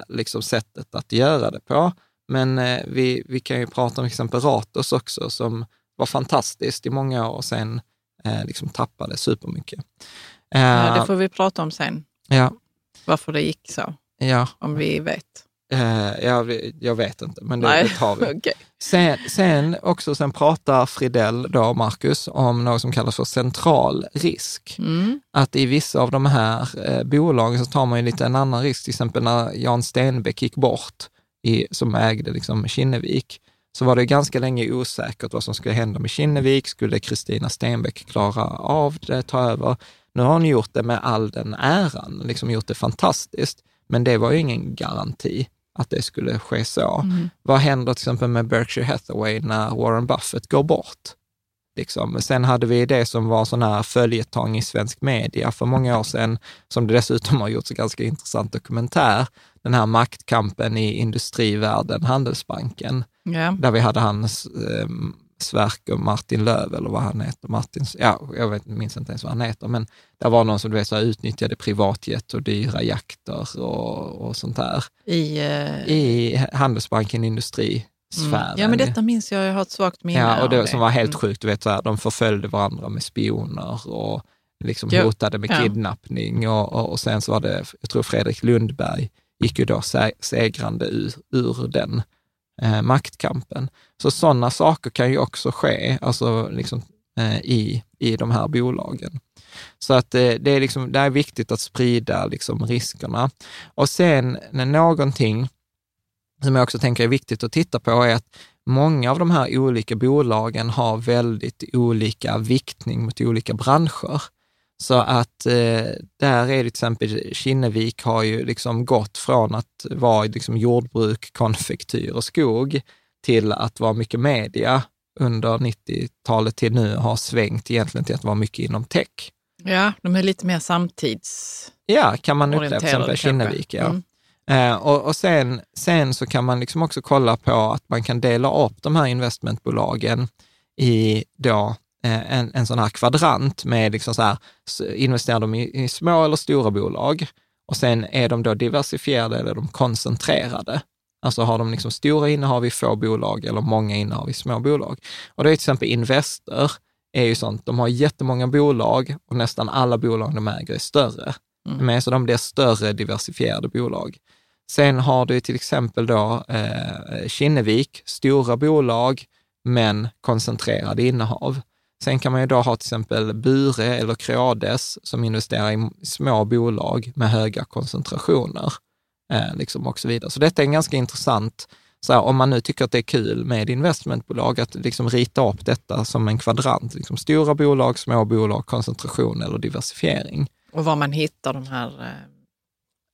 liksom sättet att göra det på. Men eh, vi, vi kan ju prata om till exempel Ratos också, som var fantastiskt i många år och sen eh, liksom tappade supermycket. Eh, Ja, det får vi prata om sen, ja, varför det gick så, ja, om vi vet. Eh, ja, jag vet inte, men det, Nej, det tar vi. okej. Sen, sen också, sen pratar Fridell då, Marcus, om något som kallas för central risk. Mm. Att i vissa av de här eh, bolagen så tar man ju lite en annan risk, till exempel när Jan Stenbeck gick bort, i, som ägde liksom Kinnevik, så var det ganska länge osäkert vad som skulle hända med Kinnevik. Skulle Kristina Stenbeck klara av det, ta över? Nu har hon gjort det med all den äran, liksom gjort det fantastiskt, men det var ju ingen garanti att det skulle ske så. Mm. Vad händer till exempel med Berkshire Hathaway när Warren Buffett går bort? Liksom. Sen hade vi det som var sån här följetong i svensk media för många år sedan, som det dessutom har gjorts en ganska intressant dokumentär, den här maktkampen i industrivärlden, Handelsbanken, yeah. där vi hade hans eh, Sverker Martin Löv, eller vad han heter, Martins, ja, jag vet, minns inte ens vad han heter, men det var någon som du vet, så utnyttjade privatjet och dyra jakter och, och sånt där. I, uh... I Handelsbanken Industri. Mm. Ja, men detta minns jag, jag har ett svagt minne Ja, och det, som var helt mm. sjukt, du vet, så här, de förföljde varandra med spioner och liksom hotade med ja. kidnappning och, och, och, sen så var det, jag tror Fredrik Lundberg gick ju då segrande ur, ur den eh, maktkampen. Så sådana saker kan ju också ske alltså liksom, eh, i, i de här bolagen. Så att eh, det, är liksom, det är viktigt att sprida liksom, riskerna. Och sen någonting som jag också tänker är viktigt att titta på är att många av de här olika bolagen har väldigt olika viktning mot olika branscher. Så att eh, där är det till exempel, Kinnevik har ju liksom gått från att vara liksom jordbruk, konfektyr och skog till att vara mycket media under 90-talet till nu har svängt egentligen till att vara mycket inom tech. Ja, de är lite mer samtids... Ja, kan man uppleva, till exempel Kinnevik. Ja. Mm. Eh, och, och sen, sen så kan man liksom också kolla på att man kan dela upp de här investmentbolagen i då en, en sån här kvadrant med liksom så här, investerar de i, i, små eller stora bolag och sen är de då diversifierade eller är de koncentrerade. Alltså har de liksom stora innehav i få bolag eller många innehav i små bolag. Och det är till exempel Investor, är ju sånt, de har jättemånga bolag och nästan alla bolag de äger är större. Mm. Men så de blir större diversifierade bolag. Sen har du till exempel då eh, Kinnevik, stora bolag, men koncentrerade innehav. Sen kan man ju då ha till exempel Bure eller Creades som investerar i små bolag med höga koncentrationer eh, liksom och så vidare. Så detta är en ganska intressant, så här, om man nu tycker att det är kul med investmentbolag, att liksom rita upp detta som en kvadrant, liksom stora bolag, små bolag, koncentration eller diversifiering. Och var man hittar de här eh...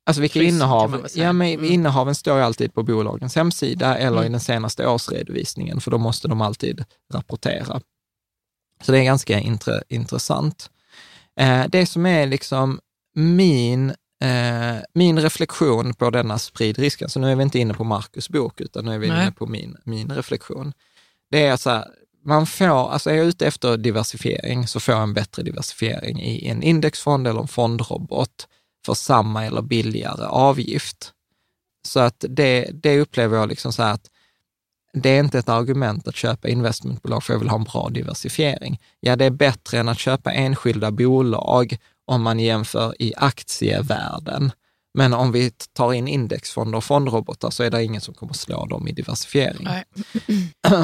Alltså vilka innehav? Ja, men mm. innehaven står ju alltid på bolagens hemsida eller mm. i den senaste årsredovisningen, för då måste de alltid rapportera. Så det är ganska intre, intressant. Eh, det som är liksom min, eh, min reflektion på denna spridrisken, så nu är vi inte inne på Marcus bok, utan nu är vi Nej. inne på min, min reflektion. Det är så här, man får, alltså är jag ute efter diversifiering så får jag en bättre diversifiering i en indexfond eller en fondrobot för samma eller billigare avgift. Så att det, det upplever jag liksom så här att det är inte ett argument att köpa investmentbolag för jag vill ha en bra diversifiering. Ja, det är bättre än att köpa enskilda bolag om man jämför i aktievärlden. Men om vi tar in indexfonder och fondrobotar så är det ingen som kommer slå dem i diversifiering. Nej.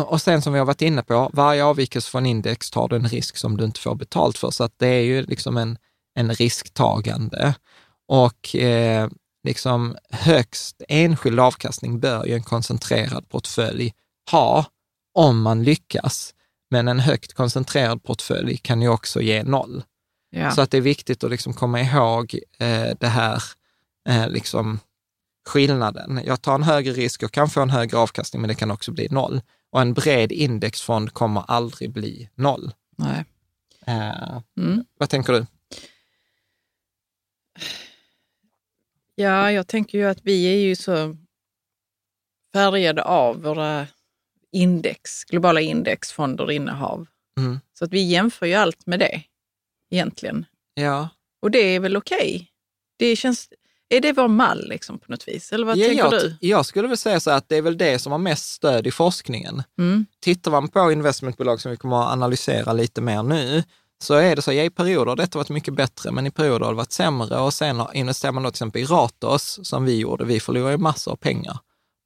Och sen som vi har varit inne på, varje avvikelse från index tar du en risk som du inte får betalt för. Så att det är ju liksom en, en risktagande. Och eh, liksom högst enskild avkastning bör ju en koncentrerad portfölj ha om man lyckas. Men en högt koncentrerad portfölj kan ju också ge noll. Ja. Så att det är viktigt att liksom komma ihåg eh, det här eh, liksom skillnaden. Jag tar en högre risk och kan få en högre avkastning, men det kan också bli noll. Och en bred indexfond kommer aldrig bli noll. Nej. Eh, mm. Vad tänker du? Ja, jag tänker ju att vi är ju så färgade av våra index, globala indexfonder innehav. Mm. Så att vi jämför ju allt med det egentligen. Ja. Och det är väl okej? Okay. Det känns, är det vår mall liksom på något vis? Eller vad ja, tänker jag, du? Jag skulle väl säga så att det är väl det som har mest stöd i forskningen. Mm. Tittar man på investmentbolag som vi kommer att analysera lite mer nu, så är det så, ja, i perioder har detta varit mycket bättre, men i perioder har det varit sämre och sen investerar man då till exempel i Ratos, som vi gjorde, vi förlorar ju massor av pengar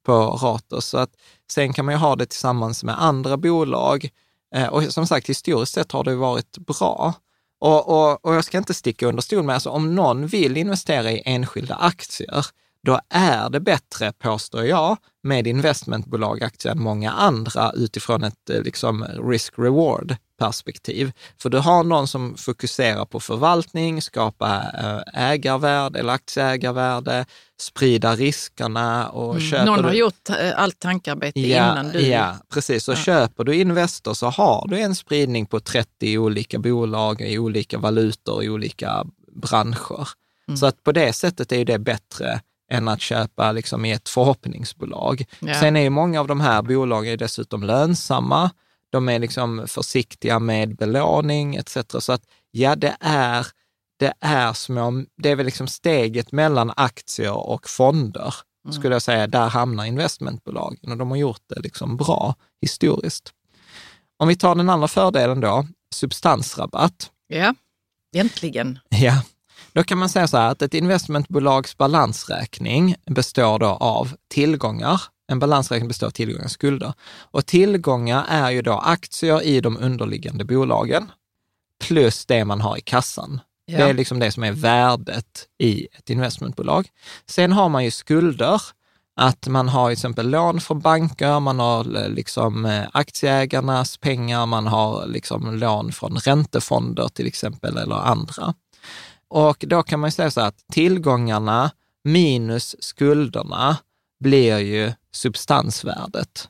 på Ratos. Så att sen kan man ju ha det tillsammans med andra bolag. Eh, och som sagt, historiskt sett har det varit bra. Och, och, och jag ska inte sticka under stol med, alltså om någon vill investera i enskilda aktier, då är det bättre, påstår jag, med investmentbolagaktier än många andra utifrån ett eh, liksom, risk-reward perspektiv. För du har någon som fokuserar på förvaltning, skapa eh, ägarvärde eller aktieägarvärde, sprida riskerna och mm. köper Någon har du... gjort eh, allt tankarbete ja, innan du... Ja, precis. Och ja. köper du Investor så har du en spridning på 30 olika bolag i olika valutor i olika branscher. Mm. Så att på det sättet är det bättre än att köpa liksom i ett förhoppningsbolag. Ja. Sen är ju många av de här bolagen dessutom lönsamma. De är liksom försiktiga med belåning etc. Så att ja, det är, det är små, det är väl liksom steget mellan aktier och fonder, mm. skulle jag säga. Där hamnar investmentbolagen och de har gjort det liksom bra historiskt. Om vi tar den andra fördelen då, substansrabatt. Ja, äntligen. Ja, då kan man säga så här att ett investmentbolags balansräkning består då av tillgångar. En balansräkning består av tillgångar och skulder. Och tillgångar är ju då aktier i de underliggande bolagen plus det man har i kassan. Ja. Det är liksom det som är värdet i ett investmentbolag. Sen har man ju skulder, att man har till exempel lån från banker, man har eh, liksom eh, aktieägarnas pengar, man har liksom lån från räntefonder till exempel eller andra. Och då kan man säga så att tillgångarna minus skulderna blir ju substansvärdet.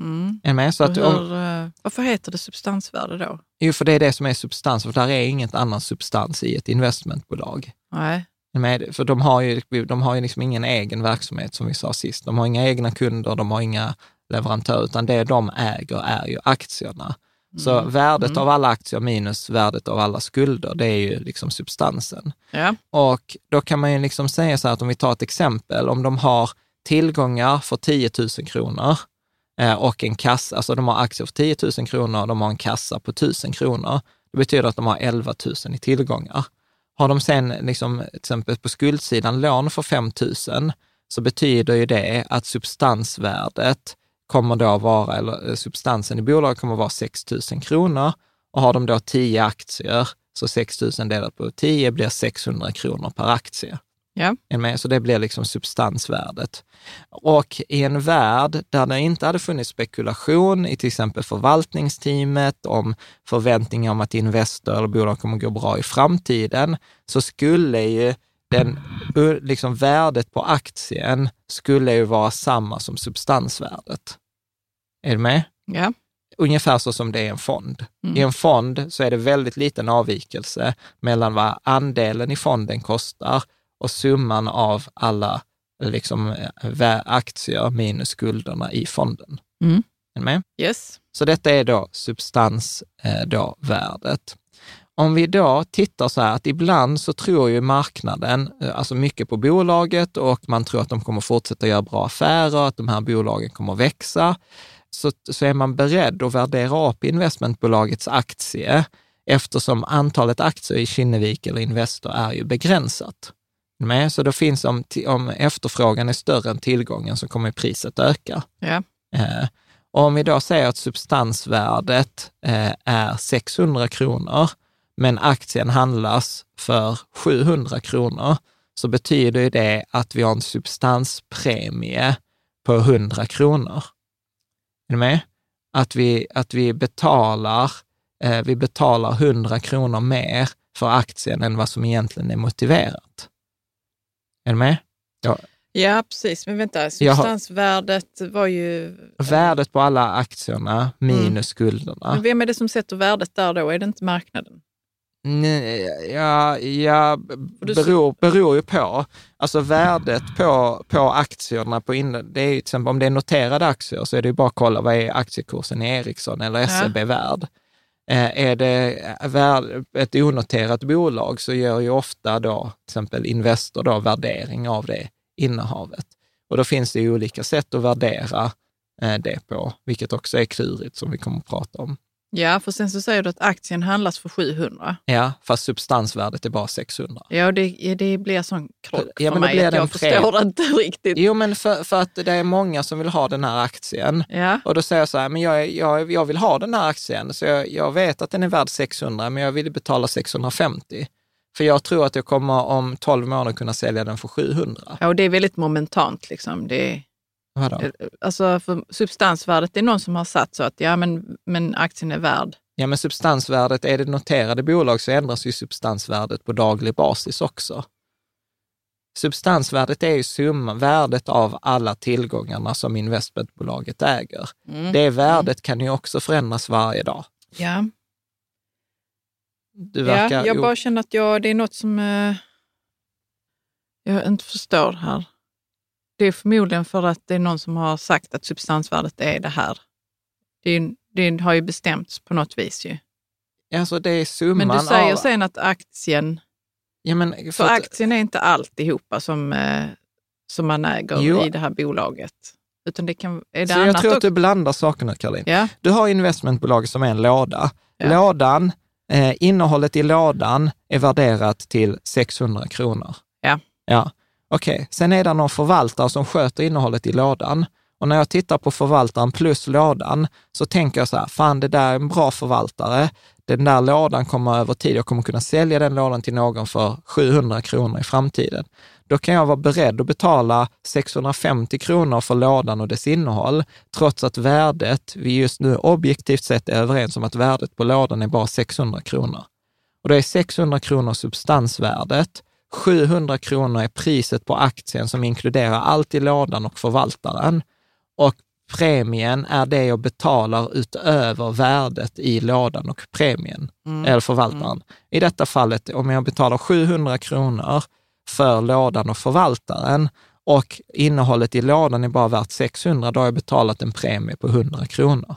Mm. Är med? Så att, om, eh, varför heter det substansvärde då? Jo, för det är det som är substans, för där är inget annan substans i ett investmentbolag. Nej. Med, för de har ju, de har ju liksom ingen egen verksamhet som vi sa sist. De har inga egna kunder, de har inga leverantörer, utan det de äger är ju aktierna. Så mm. värdet mm. av alla aktier minus värdet av alla skulder, det är ju liksom substansen. Ja. Och då kan man ju liksom säga så här att om vi tar ett exempel, om de har tillgångar för 10 000 kronor eh, och en kassa, alltså de har aktier för 10 000 kronor och de har en kassa på 1000 kronor. Det betyder att de har 11 000 i tillgångar. Har de sen liksom, till exempel på skuldsidan lån för 5 000, så betyder ju det att substansvärdet kommer då vara, eller eh, substansen i bolaget kommer vara 6 000 kronor. Och har de då 10 aktier, så 6 000 delat på 10 blir 600 kronor per aktie. Ja. Så det blir liksom substansvärdet. Och i en värld där det inte hade funnits spekulation i till exempel förvaltningsteamet, om förväntningar om att Investor eller bolag kommer gå bra i framtiden, så skulle ju den, liksom värdet på aktien skulle ju vara samma som substansvärdet. Är du med? Ja. Ungefär så som det är en fond. Mm. I en fond så är det väldigt liten avvikelse mellan vad andelen i fonden kostar och summan av alla liksom, aktier minus skulderna i fonden. Mm. Är med? Yes. Så detta är då substansvärdet. Om vi då tittar så här att ibland så tror ju marknaden eh, alltså mycket på bolaget och man tror att de kommer fortsätta göra bra affärer, att de här bolagen kommer växa. Så, så är man beredd att värdera upp investmentbolagets aktie eftersom antalet aktier i Kinnevik eller Investor är ju begränsat. Med? Så då finns om, om efterfrågan är större än tillgången så kommer priset öka. Ja. Eh, om vi då säger att substansvärdet eh, är 600 kronor, men aktien handlas för 700 kronor, så betyder det att vi har en substanspremie på 100 kronor. Är du med? Att vi, att vi, betalar, eh, vi betalar 100 kronor mer för aktien än vad som egentligen är motiverat. Är du med? Ja. Ja, precis. Men vänta, substansvärdet var ju... Värdet på alla aktierna minus mm. skulderna. Men vem är det som sätter värdet där då? Är det inte marknaden? Nej, ja, ja beror, beror ju på. Alltså värdet på, på aktierna, på in, det är ju till exempel om det är noterade aktier så är det ju bara att kolla vad är aktiekursen i Ericsson eller SEB ja. värd. Eh, är det värd, ett onoterat bolag så gör ju ofta då till exempel Investor då värdering av det innehavet. Och då finns det ju olika sätt att värdera eh, det på, vilket också är klurigt som vi kommer att prata om. Ja, för sen så säger du att aktien handlas för 700. Ja, fast substansvärdet är bara 600. Ja, det, det blir sån krock ja, för mig att jag förstår det inte riktigt. Jo, men för, för, att det är många som vill ha den här aktien. Ja. Och då säger jag så här, men jag, jag, jag vill ha den här aktien, så jag, jag vet att den är värd 600, men jag vill betala 650. För jag tror att jag kommer om 12 månader kunna sälja den för 700. Ja, och det är väldigt momentant. Liksom. Det Vadå? alltså för substansvärdet, det är någon som har satt så att ja, men, men aktien är värd. Ja, men substansvärdet, är det noterade bolag så ändras ju substansvärdet på daglig basis också. Substansvärdet är ju summa, värdet av alla tillgångarna som investmentbolaget äger. Mm. Det värdet kan ju också förändras varje dag. Ja. Ja, jag bara känner att jag, det är något som eh, jag inte förstår här. Det är förmodligen för att det är någon som har sagt att substansvärdet är det här. Det, är, det har ju bestämts på något vis ju. alltså det är summan Men du säger av... sen att aktien, Ja, men för för att, aktien är inte alltihopa som, eh, som man äger Jo. i det här bolaget. Utan det kan, är det så jag annat tror att också? du blandar sakerna, Caroline. Ja, Du har investmentbolag som är en låda. Ja. Lådan, eh, innehållet i lådan är värderat till 600 kronor. Ja. Ja, okej. Sen är det någon förvaltare som sköter innehållet i lådan. Och när jag tittar på förvaltaren plus lådan så tänker jag så här, fan det där är en bra förvaltare. Den där lådan kommer över tid, jag kommer kunna sälja den lådan till någon för 700 kronor i framtiden. Då kan jag vara beredd att betala 650 kronor för lådan och dess innehåll, trots att värdet, vi just nu objektivt sett är överens om att värdet på lådan är bara 600 kronor. Och då är 600 kronor substansvärdet, 700 kronor är priset på aktien som inkluderar allt i lådan och förvaltaren. Och premien är det jag betalar utöver värdet i lådan och premien, eller förvaltaren. I detta fallet, om jag betalar 700 kronor för lådan och förvaltaren och innehållet i lådan är bara värt 600, då har jag betalat en premie på 100 kronor.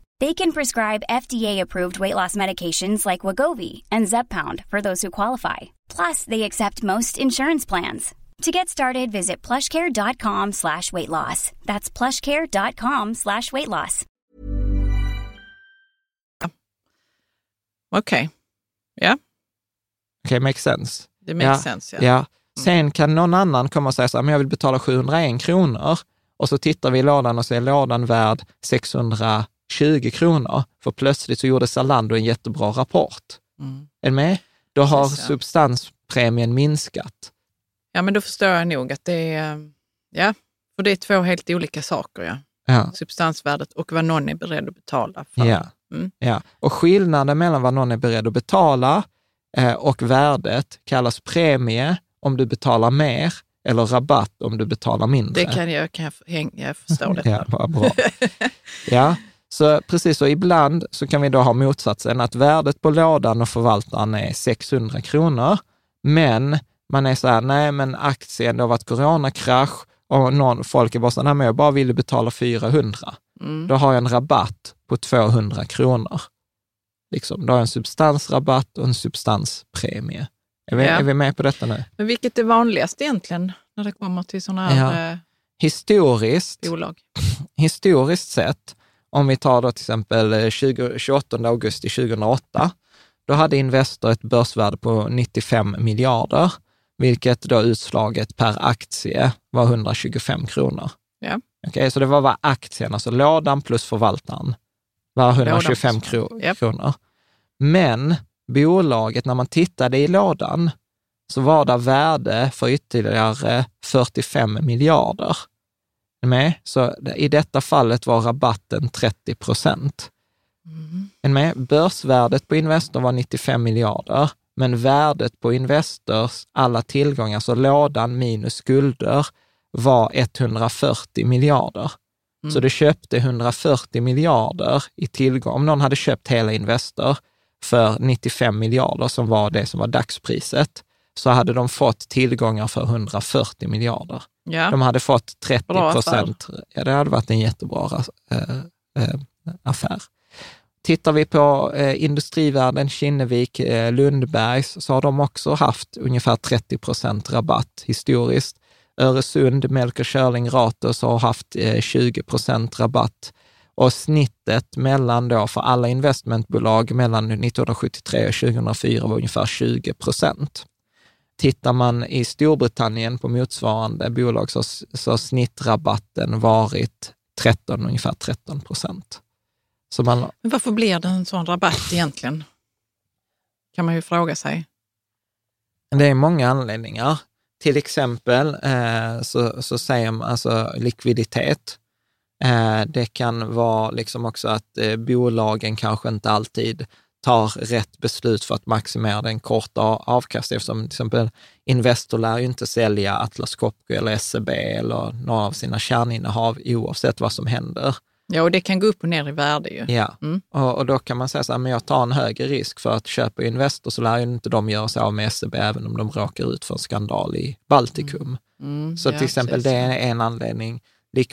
They can prescribe FDA-approved weight loss medications like Wagovi and Zepbound for those who qualify. Plus, they accept most insurance plans. To get started, visit plushcare.com slash weight loss. That's plushcare.com slash weight loss. Okej. Ja, Okej, makes sense. det makes sense. Ja. Ja. Sen kan någon annan komma och säga så här, men jag vill betala 701 kronor. Och så tittar vi i lådan och så är lådan värd 620 kronor. För plötsligt så gjorde Zalando en jättebra rapport. Mm. Är du med? Då har Precis, ja. substanspremien minskat. ja, men då förstår jag nog att det är, eh, ja, för det är två helt olika saker. Ja. Ja. Substansvärdet och vad någon är beredd att betala för. Ja. Mm. ja. Och skillnaden mellan vad någon är beredd att betala eh, och värdet kallas premie om du betalar mer eller rabatt om du betalar mindre. Det kan jag, kan jag, jag förstår det. Ja, vad bra. ja, så precis så ibland så kan vi då ha motsatsen, att värdet på lådan och förvaltaren är 600 kronor, men man är så här, nej men aktien, det har varit coronakrasch och någon, folk är bara så här, nej men jag bara ville betala 400. Mm. Då har jag en rabatt på 200 kronor. Liksom, då har jag en substansrabatt och en substanspremie. Är vi, Ja. är vi med på detta nu? Men vilket är vanligast egentligen när det kommer till sådana här Ja. eh, Historiskt, bolag? historiskt sett, om vi tar då till exempel eh, 20, 28 augusti 2008, då hade Investor ett börsvärde på 95 miljarder, vilket då utslaget per aktie var 125 kronor. Ja. Okej, så det var vad aktien, alltså lådan plus förvaltaren, var 125 kro Japp. kronor. Men bolaget, när man tittade i lådan, så var det värde för ytterligare 45 miljarder. Med? Så i detta fallet var rabatten 30 procent. Ni Med? Börsvärdet på Investor var 95 miljarder, men värdet på Investors alla tillgångar, så lådan minus skulder, var 140 miljarder. Så du köpte 140 miljarder i tillgång. Om någon hade köpt hela Investor för 95 miljarder, som var det som var dagspriset, så hade de fått tillgångar för 140 miljarder. Ja. De hade fått 30 Bra procent. Ja, det hade varit en jättebra äh, äh, affär. Tittar vi på eh, Industrivärden, Kinnevik, eh, Lundbergs, så har de också haft ungefär 30 procent rabatt historiskt. Öresund, Melker Schörling Ratos har haft eh, 20 procent rabatt och snittet mellan då för alla investmentbolag mellan 1973 och 2004 var ungefär 20 procent. Tittar man i Storbritannien på motsvarande bolag så har snittrabatten varit 13, ungefär 13 procent. Så man, Men varför blir det en sån rabatt egentligen? Kan man ju fråga sig. Det är många anledningar. Till exempel eh, så, så säger man alltså likviditet. Eh, det kan vara liksom också att eh, bolagen kanske inte alltid tar rätt beslut för att maximera den korta avkastningen. Eftersom till exempel Investor lär ju inte sälja Atlas Copco eller SEB eller några av sina kärninnehav oavsett vad som händer. Ja, och det kan gå upp och ner i värde ju. Ja, Mm. och, och då kan man säga så här, men jag tar en högre risk för att köpa Investor så lär ju inte de göra sig av med SEB även om de råkar ut för en skandal i Baltikum. Mm, Så ja, till exempel precis. det är en anledning.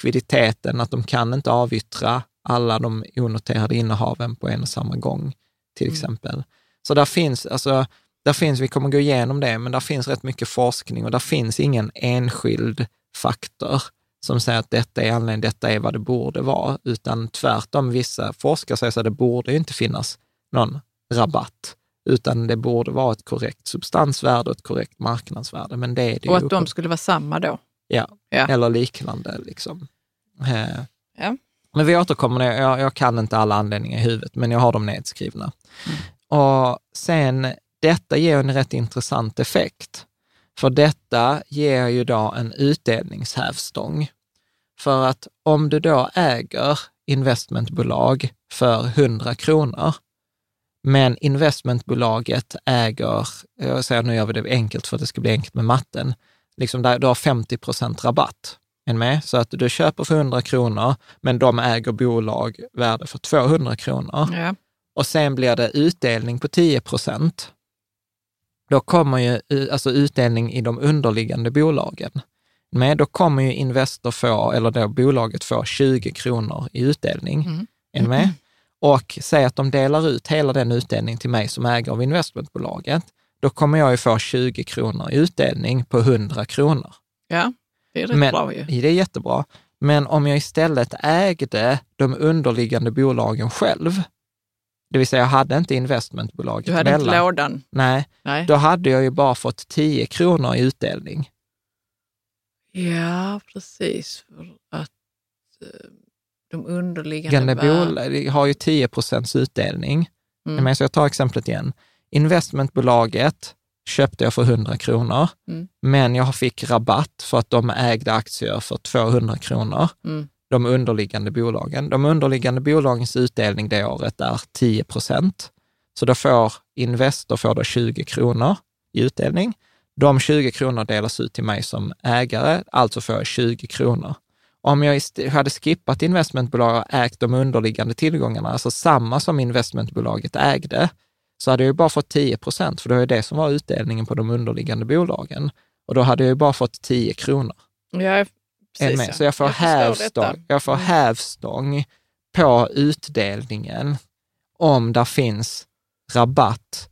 Likviditeten, att de kan inte avyttra alla de onoterade innehaven på en och samma gång, till Mm. exempel. Så där finns, alltså, där finns, vi kommer gå igenom det, men där finns rätt mycket forskning och där finns ingen enskild faktor som säger att detta är anledningen, detta är vad det borde vara, utan tvärtom, vissa forskare säger att det borde inte finnas någon rabatt, utan det borde vara ett korrekt substansvärde och ett korrekt marknadsvärde, men det är det Och att de skulle vara samma då. Ja, Ja. eller liknande. Liksom. Eh, Ja. Men vi återkommer, jag, jag kan inte alla anledningar i huvudet, men jag har dem nedskrivna. Mm. Och sen, detta ger en rätt intressant effekt. För detta ger ju då en utdelningshävstång. För att om du då äger investmentbolag för 100 kronor, men investmentbolaget äger, jag säger nu gör vi det enkelt för att det ska bli enkelt med matten, liksom där du har 50 procent rabatt. Är med? Så att du köper för 100 kronor, men de äger bolag värde för 200 kronor. Ja. Och sen blir det utdelning på 10 procent. Då kommer ju alltså utdelning i de underliggande bolagen. Men då kommer ju Investor få, eller då bolaget få 20 kronor i utdelning. Mm. Är ni med? Och säg att de delar ut hela den utdelningen till mig som ägare av investmentbolaget. Då kommer jag ju få 20 kronor i utdelning på 100 kronor. ja, det är rätt Men, bra ju. Det är jättebra. Men om jag istället ägde de underliggande bolagen själv, det vill säga jag hade inte investmentbolaget Du hade inte mellan- lådan. Nej, Nej. då hade jag ju bara fått 10 kronor i utdelning. Ja, precis. För att eh, de underliggande bolag har ju 10 procents utdelning. Mm. Men så jag tar exemplet igen. Investmentbolaget köpte jag för 100 kronor, Mm. men jag fick rabatt för att de ägde aktier för 200 kronor. Mm. De underliggande bolagen. De underliggande bolagens utdelning det året är 10 procent. Så då får Investor får då 20 kronor i utdelning. De 20 kronor delas ut till mig som ägare, alltså får jag 20 kronor. Om jag hade skippat investmentbolag och ägt de underliggande tillgångarna, alltså samma som investmentbolaget ägde, så hade jag ju bara fått 10 procent, för det var ju det som var utdelningen på de underliggande bolagen. Och då hade jag ju bara fått 10 kronor. Ja, precis. med? ja. Så jag får, förstår hävstång, jag får Mm. hävstång på utdelningen om där finns rabatt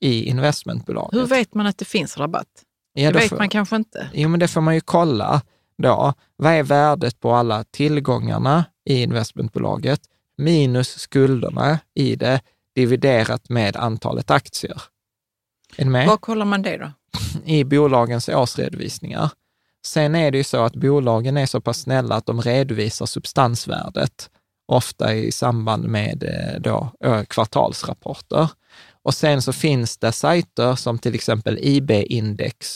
i investmentbolaget. Hur vet man att det finns rabatt? ja, det vet får, man kanske inte. Jo, men det får man ju kolla då. Vad är värdet på alla tillgångarna i investmentbolaget minus skulderna i det dividerat med antalet aktier? Är ni med? Var kollar man det då? i bolagens årsredovisningar. Sen är det ju så att bolagen är så pass snälla att de redovisar substansvärdet ofta i samband med eh, då, kvartalsrapporter. Och sen så finns det sajter som till exempel ibindex.se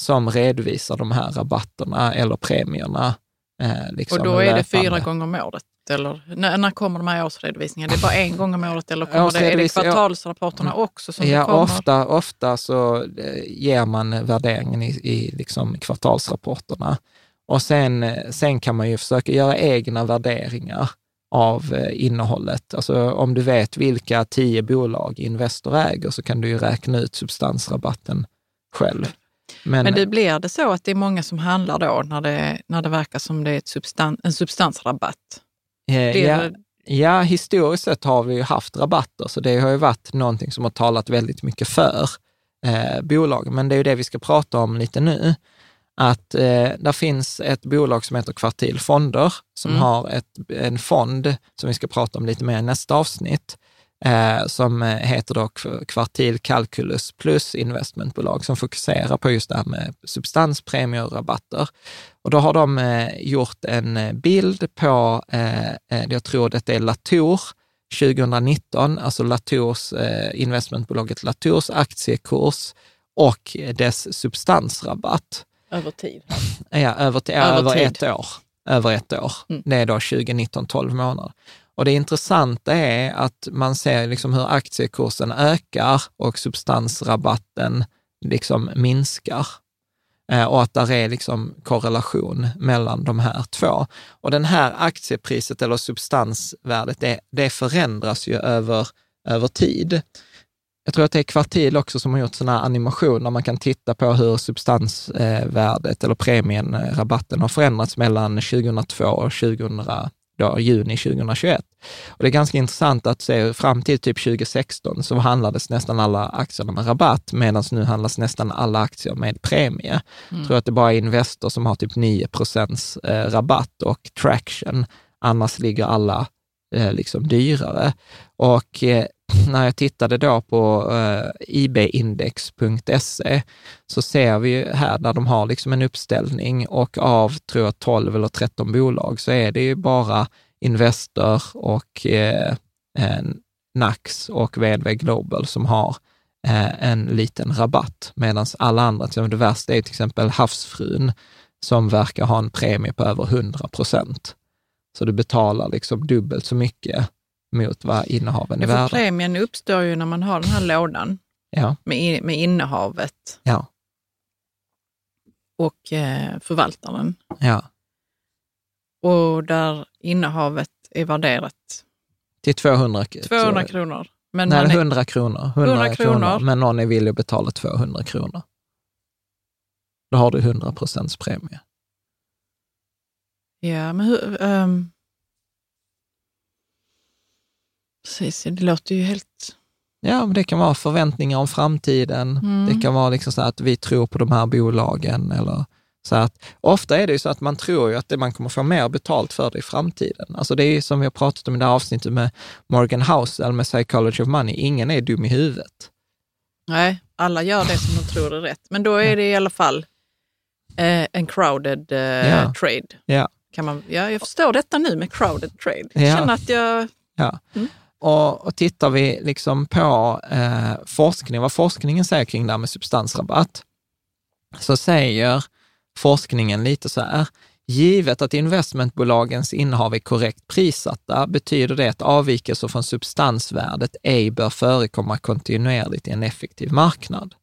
som redovisar de här rabatterna eller premierna. Eh, liksom och då är det fyra gånger om året? Eller när, när kommer de här årsredovisningarna? Det är bara en gång om året eller kommer det, är det kvartalsrapporterna också? Som ja, ofta, ofta så eh, ger man värderingen i, i liksom kvartalsrapporterna. Och sen, eh, sen kan man ju försöka göra egna värderingar av eh, innehållet. Alltså om du vet vilka tio bolag Investor äger så kan du ju räkna ut substansrabatten själv. Men, Men det blir det så att det är många som handlar då när det, när det verkar som det är substan, en substansrabatt? Eh, ja, ja, historiskt sett har vi ju haft rabatter, så det har ju varit någonting som har talat väldigt mycket för eh, bolag. Men det är ju det vi ska prata om lite nu. Att eh, där finns ett bolag som heter Kvartil Fonder, som mm. har ett, en fond som vi ska prata om lite mer i nästa avsnitt, eh, som heter då Kvartil Calculus Plus investmentbolag som fokuserar på just det här med substanspremier och rabatter. Och då har de eh, gjort en bild på, eh, eh jag tror det är Latour, 2019, alltså Latours, eh, investmentbolaget Latours aktiekurs och dess substansrabatt. Över tid? Ja, över, ja, över, över ett år. Över ett år. Mm. Det är då 2019, 12 månader. Och det intressanta är att man ser liksom hur aktiekursen ökar och substansrabatten liksom minskar. Eh, och att där är liksom korrelation mellan de här två. Och den här aktiepriset eller substansvärdet, det, det förändras ju över, över tid. Jag tror att det är Kvartil också som har gjort sådana här animationer. Man kan titta på hur substansvärdet eller premien, rabatten har förändrats mellan 2002 och 2000, då, juni 2021. Och det är ganska intressant att se, fram till typ 2016 så handlades nästan alla aktierna med rabatt, medan nu handlas nästan alla aktier med premie. Mm. Jag tror att det bara är Investor som har typ 9 procents eh, rabatt och Traction, annars ligger alla eh, liksom dyrare. Och eh, när jag tittade då på eh, ibindex.se så ser vi här där de har liksom en uppställning och av, tror jag, 12 eller 13 bolag så är det ju bara Investor och eh, eh Nax och VDV Global som har eh, en liten rabatt, medan alla andra, till det värsta är till exempel Havsfrun, som verkar ha en premie på över 100 procent. Så du betalar liksom dubbelt så mycket mot vad innehaven är värda. Premien uppstår ju när man har den här lådan ja. med, med innehavet ja. och eh, förvaltaren. Ja. Och där innehavet är värderat till 200, 200 kronor. Men Nej, 100 är, kronor. 100, 100 kronor. kronor. Men någon är villig att betala 200 kronor. Då har du 100 procents premie. Ja, men hur... Um, Precis, det låter ju helt... Ja, men det kan vara förväntningar om framtiden. Mm. Det kan vara liksom så att vi tror på de här bolagen. Eller så att, ofta är det ju så att man tror ju att det, man kommer få mer betalt för det i framtiden. Alltså det är som vi har pratat om i det här avsnittet med Morgan Housel med Psychology of Money. Ingen är dum i huvudet. Nej, alla gör det som de tror är rätt. Men då är det i alla fall eh, en crowded eh, ja. trade. Ja. Kan man, ja, jag förstår detta nu med crowded trade. Jag ja. känner att jag... Ja. Mm. Och, och tittar vi liksom på eh, forskning, vad forskningen säger kring det här med substansrabatt, så säger forskningen lite så här, givet att investmentbolagens innehav är korrekt prissatta, betyder det att avvikelser från substansvärdet ej bör förekomma kontinuerligt i en effektiv marknad.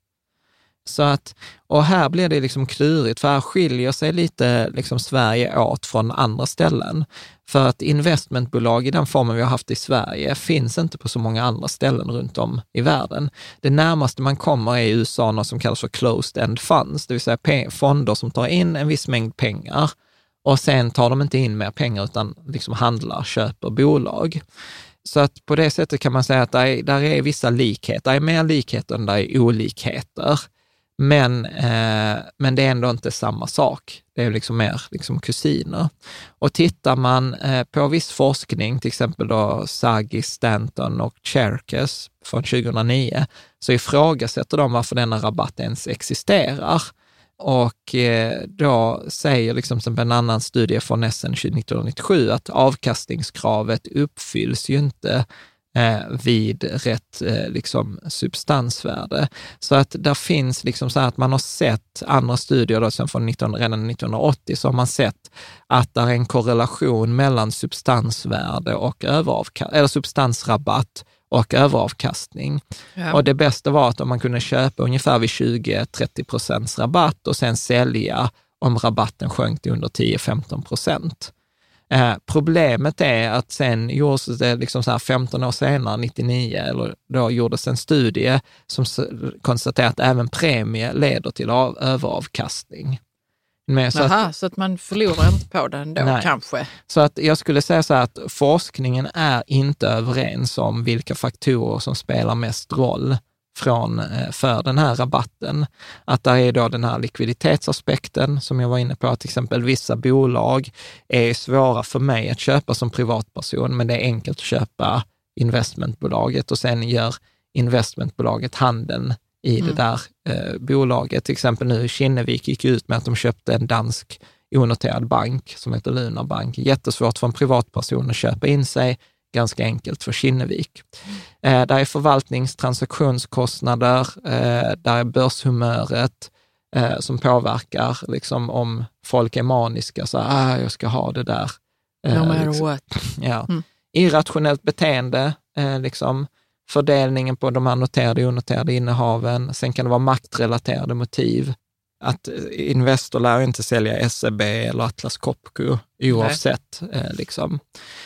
Så att, och här blir det liksom klurigt, för här skiljer sig lite liksom Sverige åt från andra ställen. För att investmentbolag i den formen vi har haft i Sverige finns inte på så många andra ställen runt om i världen. Det närmaste man kommer är i USA något som kallas för closed end funds, det vill säga fonder som tar in en viss mängd pengar och sen tar de inte in mer pengar utan liksom handlar, köper bolag. Så att på det sättet kan man säga att där är, där är vissa likheter, det är mer likheter än det är olikheter. Men, eh, men det är ändå inte samma sak. Det är liksom mer liksom kusiner. Och tittar man eh, på viss forskning, till exempel då Sagi, Stanton och Cherkes från 2009, så ifrågasätter de varför denna rabatt ens existerar. och eh, då säger liksom som en annan studie från SN 1997 att avkastningskravet uppfylls ju inte vid rätt eh, liksom substansvärde. Så att där finns liksom så här att man har sett andra studier då, sen från 19, redan 1980, så har man sett att det är en korrelation mellan substansvärde och eller substansrabatt och överavkastning. Ja. Och det bästa var att om man kunde köpa ungefär vid 20-30 procents rabatt och sen sälja om rabatten sjönk till under 10-15 procent. Eh, problemet är att sen gjordes det liksom så 15 år senare, 99, eller då gjordes en studie som konstaterade att även premie leder till av, överavkastning. Men så, Aha, att, så att man förlorar inte på det ändå nej. kanske? Så att jag skulle säga så här att forskningen är inte överens om vilka faktorer som spelar mest roll från, eh, för den här rabatten. Att det är då den här likviditetsaspekten som jag var inne på, till exempel vissa bolag är svåra för mig att köpa som privatperson, men det är enkelt att köpa investmentbolaget och sen gör investmentbolaget handeln i mm. det där eh, bolaget. Till exempel nu Kinnevik gick ut med att de köpte en dansk onoterad bank som heter Lunar Bank. Jättesvårt för en privatperson att köpa in sig, ganska enkelt för Kinnevik. Eh, där är förvaltningstransaktionskostnader, eh, där är börshumöret eh, som påverkar liksom om folk är maniska, så ah, jag ska ha det där. Eh, no liksom. what. Ja. Mm. Irrationellt beteende, eh, liksom fördelningen på de här noterade och onoterade innehaven. Sen kan det vara maktrelaterade motiv. Att Investor lär inte sälja SEB eller Atlas Copco oavsett. Eh, liksom.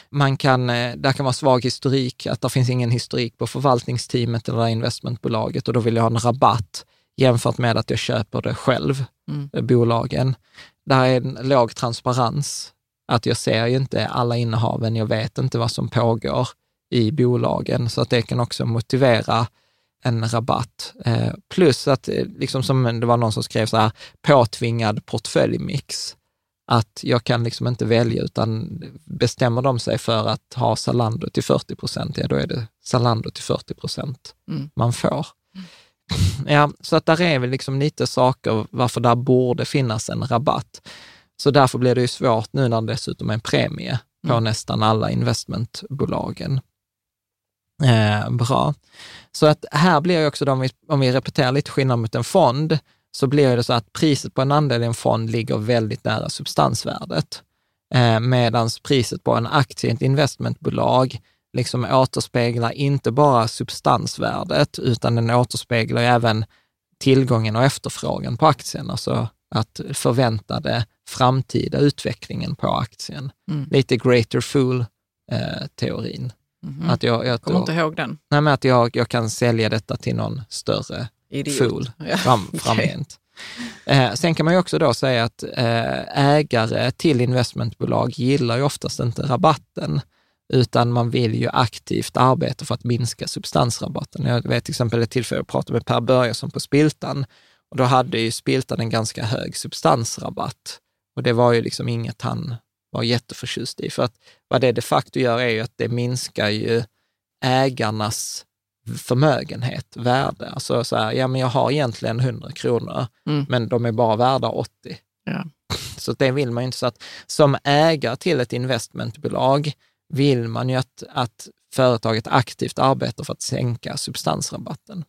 Man kan, eh, där kan vara svag historik, att det finns ingen historik på förvaltningsteamet eller investmentbolaget och då vill jag ha en rabatt jämfört med att jag köper det själv, mm. Eh, bolagen. Där är en låg transparens, att jag ser ju inte alla innehaven, jag vet inte vad som pågår i bolagen, så att det kan också motivera en rabatt. Eh, plus att, eh, liksom som det var någon som skrev så här, påtvingad portföljmix. Att jag kan liksom inte välja, utan bestämmer de sig för att ha Zalando till 40 procent, ja då är det Zalando till 40 procent mm. man får. Mm. Ja, så att där är väl liksom lite saker varför där borde finnas en rabatt. Så därför blir det ju svårt nu när det dessutom är en premie på mm. nästan alla investmentbolagen. Eh, bra. Så att här blir ju också, då, om vi, om vi repeterar lite skillnad mot en fond, så blir det så att priset på en andel i en fond ligger väldigt nära substansvärdet. Eh, Medan priset på en aktie i ett investmentbolag liksom återspeglar inte bara substansvärdet, utan den återspeglar även tillgången och efterfrågan på aktien, alltså att förväntade framtida utvecklingen på aktien. Mm. Lite greater fool-teorin. Eh, Mm. Att jag, jag kommer inte ihåg den. Nej, men att jag, jag kan sälja detta till någon större Idiot. fool ja. fram, framgent. Eh, sen kan man ju också då säga att eh, ägare till investmentbolag gillar ju oftast inte rabatten, utan man vill ju aktivt arbeta för att minska substansrabatten. Jag vet till exempel ett tillfälle jag pratade med Per Börjesson på Spiltan och då hade ju Spiltan en ganska hög substansrabatt och det var ju liksom inget han var jätteförtjust i. För att vad det de facto gör är ju att det minskar ju ägarnas förmögenhet, värde. Alltså så här, ja men jag har egentligen 100 kronor, mm. men de är bara värda 80. Ja. Så det vill man ju inte. Så att som ägare till ett investmentbolag vill man ju att, att företaget aktivt arbetar för att sänka substansrabatten.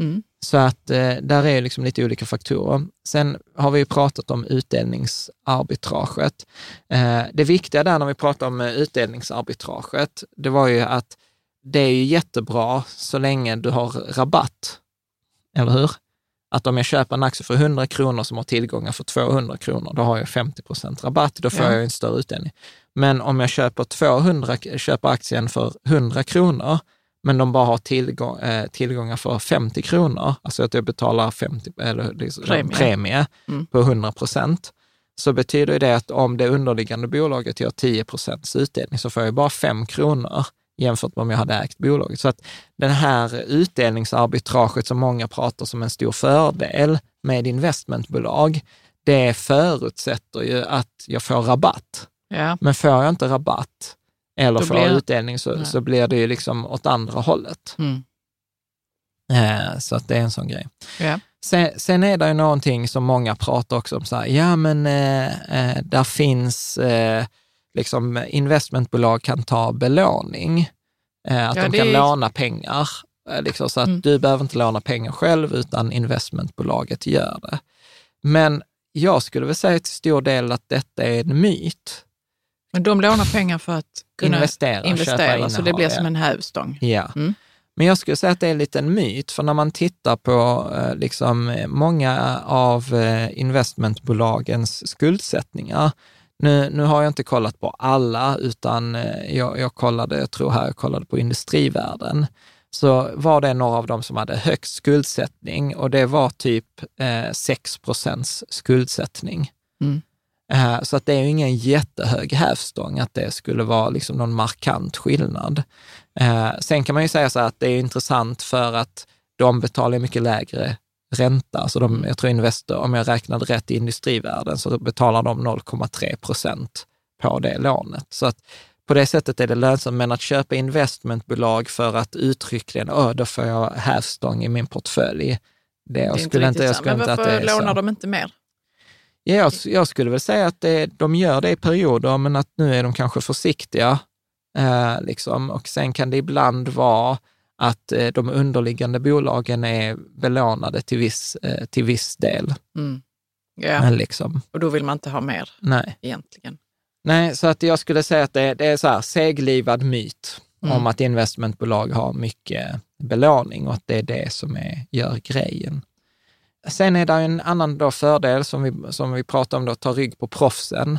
Mm. Så att eh, där är liksom lite olika faktorer. Sen har vi ju pratat om utdelningsarbitraget. Eh, det viktiga där när vi pratar om eh, utdelningsarbitraget, det var ju att det är ju jättebra så länge du har rabatt, eller hur? Att om jag köper en aktie för 100 kronor som har tillgångar för 200 kronor, då har jag 50 procent rabatt, då får ja. jag en större utdelning. Men om jag köper, 200, köper aktien för 100 kronor, men de bara har tillgång, eh, tillgångar för 50 kronor, alltså att jag betalar 50, eller liksom, premie, premie mm. på 100 procent, så betyder det att om det underliggande bolaget gör 10 procents utdelning så får jag bara 5 kronor jämfört med om jag hade ägt bolaget. Så att det här utdelningsarbitraget som många pratar som en stor fördel med investmentbolag, det förutsätter ju att jag får rabatt. Ja. Men får jag inte rabatt, eller får blir... utdelning så, så blir det ju liksom åt andra hållet. Mm. Eh, så att det är en sån grej. Ja. Sen, sen är det ju någonting som många pratar också om, så här, ja men eh, eh, där finns, eh, liksom investmentbolag kan ta belåning, eh, att Ja, de kan är- låna pengar, eh, liksom, så att Mm. du behöver inte låna pengar själv, utan investmentbolaget gör det. Men jag skulle väl säga till stor del att detta är en myt. Men de lånar pengar för att kunna Investera, investera så det blir som en hävstång. Ja. Mm. Men jag skulle säga att det är en liten myt, för när man tittar på eh, liksom, många av eh, investmentbolagens skuldsättningar, nu, nu har jag inte kollat på alla, utan eh, jag, jag kollade, jag tror här jag kollade på industrivärden, så var det några av dem som hade högst skuldsättning och det var typ eh, 6 procents skuldsättning. Mm. Eh, Så att det är ju ingen jättehög hävstång att det skulle vara liksom någon markant skillnad. Eh, Sen kan man ju säga så att det är intressant för att de betalar mycket lägre ränta. Så de, jag tror Investor, om jag räknade rätt i industrivärden, så betalar de 0,3 procent på det lånet. Så att på det sättet är det lönsamt, men att köpa investmentbolag för att uttryckligen, Åh, då får jag hävstång i min portfölj. Det, jag Det är skulle inte, riktigt jag skulle Men inte att varför det är lånar så. de inte mer? Ja, jag, jag skulle väl säga att det, de gör det i perioder, men att nu är de kanske försiktiga. Eh, liksom. Och sen kan det ibland vara att eh, de underliggande bolagen är belånade till viss, eh, till viss del. Mm. Men liksom, och då vill man inte ha mer nej. egentligen. nej, så att jag skulle säga att det, det är så här seglivad myt Mm. om att investmentbolag har mycket belåning och att det är det som är, gör grejen. Sen är det en annan då fördel som vi, som vi pratar om, då, ta rygg på proffsen.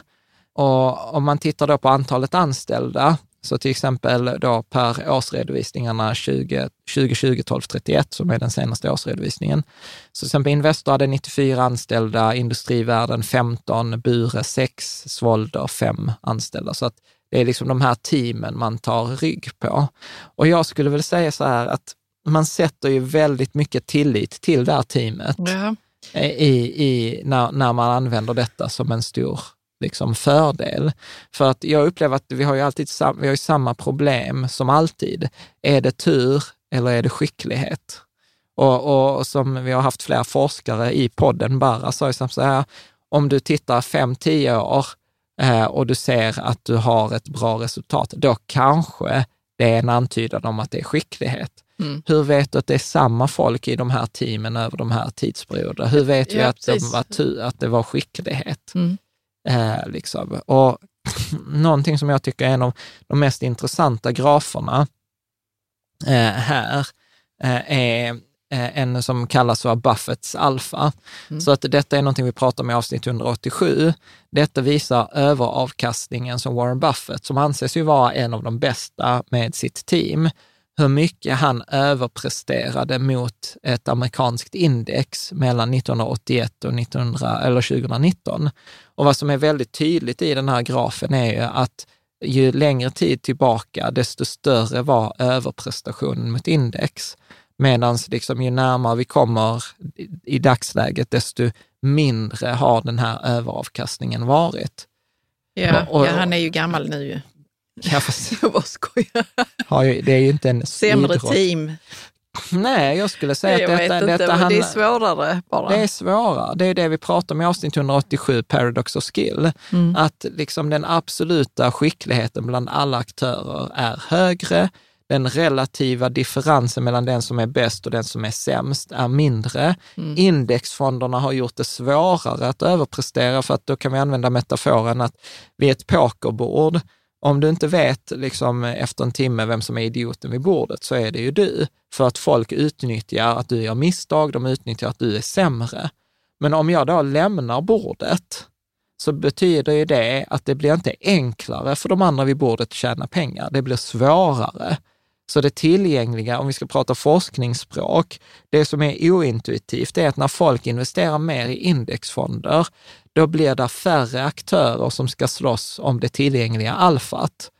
Och om man tittar då på antalet anställda, så till exempel då per årsredovisningarna 20, 2020 1231 som är den senaste årsredovisningen. Så till exempel Investor hade 94 anställda, Industrivärden 15, Bure 6, Svolder 5 anställda. Så att det är liksom de här teamen man tar rygg på. Och jag skulle väl säga så här att man sätter ju väldigt mycket tillit till det här teamet Ja. i, i, när, när man använder detta som en stor liksom, fördel. För att jag upplever att vi har ju alltid vi har ju samma problem som alltid. Är det tur eller är det skicklighet? Och, och som vi har haft flera forskare i podden, bara sa ju så här, om du tittar fem tio år eh, och du ser att du har ett bra resultat, då kanske det är en antydan om att det är skicklighet. Mm. Hur vet du att det är samma folk i de här teamen över de här tidsperioderna? Hur vet vi Ja, att, de var tu, att det var skicklighet? Mm. Eh, liksom. Och någonting som jag tycker är en av de mest intressanta graferna eh, här eh, är eh, en som kallas för Buffetts alfa. Mm. Så att detta är någonting vi pratar om i avsnitt 187. Detta visar överavkastningen som Warren Buffett, som anses ju vara en av de bästa med sitt team, hur mycket han överpresterade mot ett amerikanskt index mellan 1981 och 1900, eller 2019. Och vad som är väldigt tydligt i den här grafen är ju att ju längre tid tillbaka, desto större var överprestationen mot index. Medan liksom, ju närmare vi kommer i, dagsläget, desto mindre har den här överavkastningen varit. Ja, Och- och- ja, han är ju gammal nu. Ja, fast Jag bara skojar. har ju, det är ju inte en Sämre idrott. team. Nej, jag skulle säga Jag att detta, inte, detta handlar- det är svårare bara. Det är svårare. Det är det vi pratar om i avsnitt 187, Paradox of Skill. Mm. Att liksom den absoluta skickligheten bland alla aktörer är högre. Den relativa differensen mellan den som är bäst och den som är sämst är mindre. Mm. Indexfonderna har gjort det svårare att överprestera för att då kan vi använda metaforen att vid ett pokerbord, om du inte vet liksom, efter en timme vem som är idioten vid bordet så är det ju du. För att folk utnyttjar att du gör misstag, de utnyttjar att du är sämre. Men om jag då lämnar bordet så betyder ju det att det blir inte enklare för de andra vid bordet att tjäna pengar, det blir svårare. Så det tillgängliga, om vi ska prata forskningsspråk, det som är ointuitivt är att när folk investerar mer i indexfonder, då blir det färre aktörer som ska slåss om det tillgängliga alfat.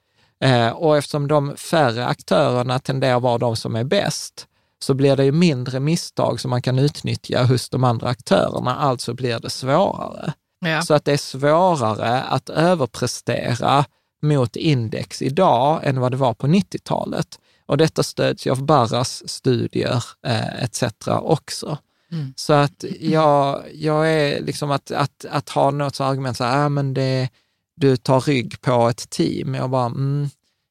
Eh, och eftersom de färre aktörerna tenderar att vara de som är bäst, så blir det ju mindre misstag som man kan utnyttja hos de andra aktörerna, alltså blir det svårare. Ja. Så att det är svårare att överprestera mot index idag än vad det var på 90-talet. Och detta stöds ju av Barras studier eh, etc. också. Mm. Så att jag, jag är liksom att, att, att ha något argument så här, äh, men det, du tar rygg på ett team. Jag bara, mm,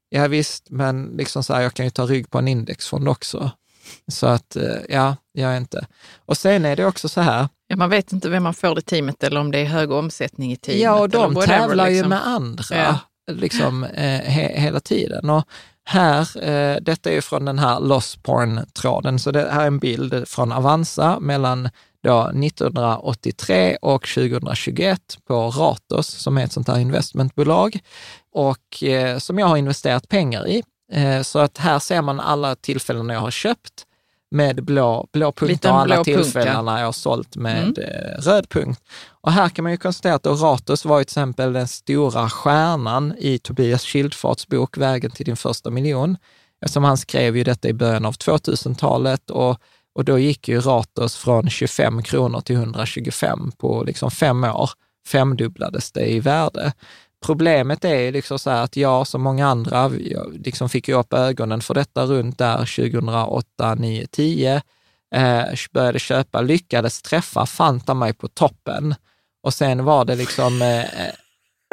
ja visst, men liksom så här, jag kan ju ta rygg på en indexfond också. Så att, eh, ja, jag är inte. Och sen är det också så här. Ja, man vet inte vem man får i teamet eller om det är hög omsättning i teamet. Ja, och de tävlar liksom. ju med andra ja. liksom, eh, he, hela tiden. Och här, eh, detta är ju från den här loss Porn-tråden, så det här är en bild från Avanza mellan då 1983 och 2021 på Ratos, som är ett sånt här investmentbolag och eh, som jag har investerat pengar i. Eh, så att här ser man alla tillfällen jag har köpt med blå, blå punkt och alla tillfällen när jag har sålt med mm. Eh, röd punkt. Och här kan man ju konstatera att Ratos var till exempel den stora stjärnan i Tobias Schildfarts bok Vägen till din första miljon. Eftersom han skrev ju detta i början av 2000-talet och, och då gick ju Ratos från 25 kronor till 125 på liksom fem år. Femdubblades det i värde. Problemet är liksom så att jag som många andra liksom fick upp ögonen för detta runt där 2008, 9, 10. Eh, började köpa, lyckades träffa Fanta mig på toppen. Och sen var det liksom... Eh,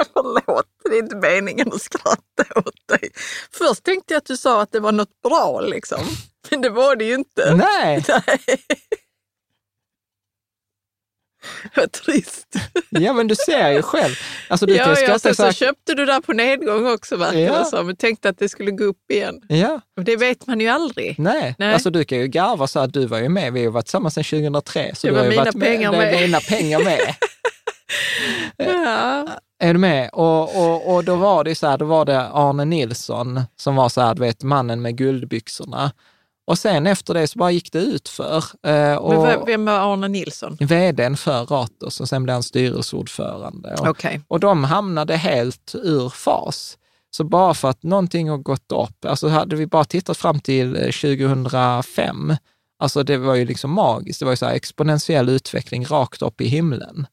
Förlåt, det är inte meningen att skratta åt dig. Först tänkte jag att du sa att det var något bra liksom. Men det var det ju inte. Nej. Nej. Vad trist. Ja, men du ser ju själv. Alltså, du ja, ja, sen så, så köpte du där på nedgång också verkar ja. så, men tänkte att det skulle gå upp igen. Ja. Och det vet man ju aldrig. Nej, Nej. alltså du kan ju garva så att du var ju med. Vi har varit tillsammans sedan 2003. Så det du har mina varit pengar med. med. Mina pengar med. ja. Är du med? Och, och, och då var det så här, då var det Arne Nilsson som var så här, du vet, mannen med guldbyxorna. Och sen efter det så bara gick det ut för. Eh, och vem var Arne Nilsson? Vdn för Ratos och sen blev han styrelseordförande. Och, okay. och de hamnade helt ur fas. Så bara för att någonting har gått upp, alltså hade vi bara tittat fram till 2005, eh, alltså det var ju liksom magiskt, det var ju så exponentiell utveckling rakt upp i himlen.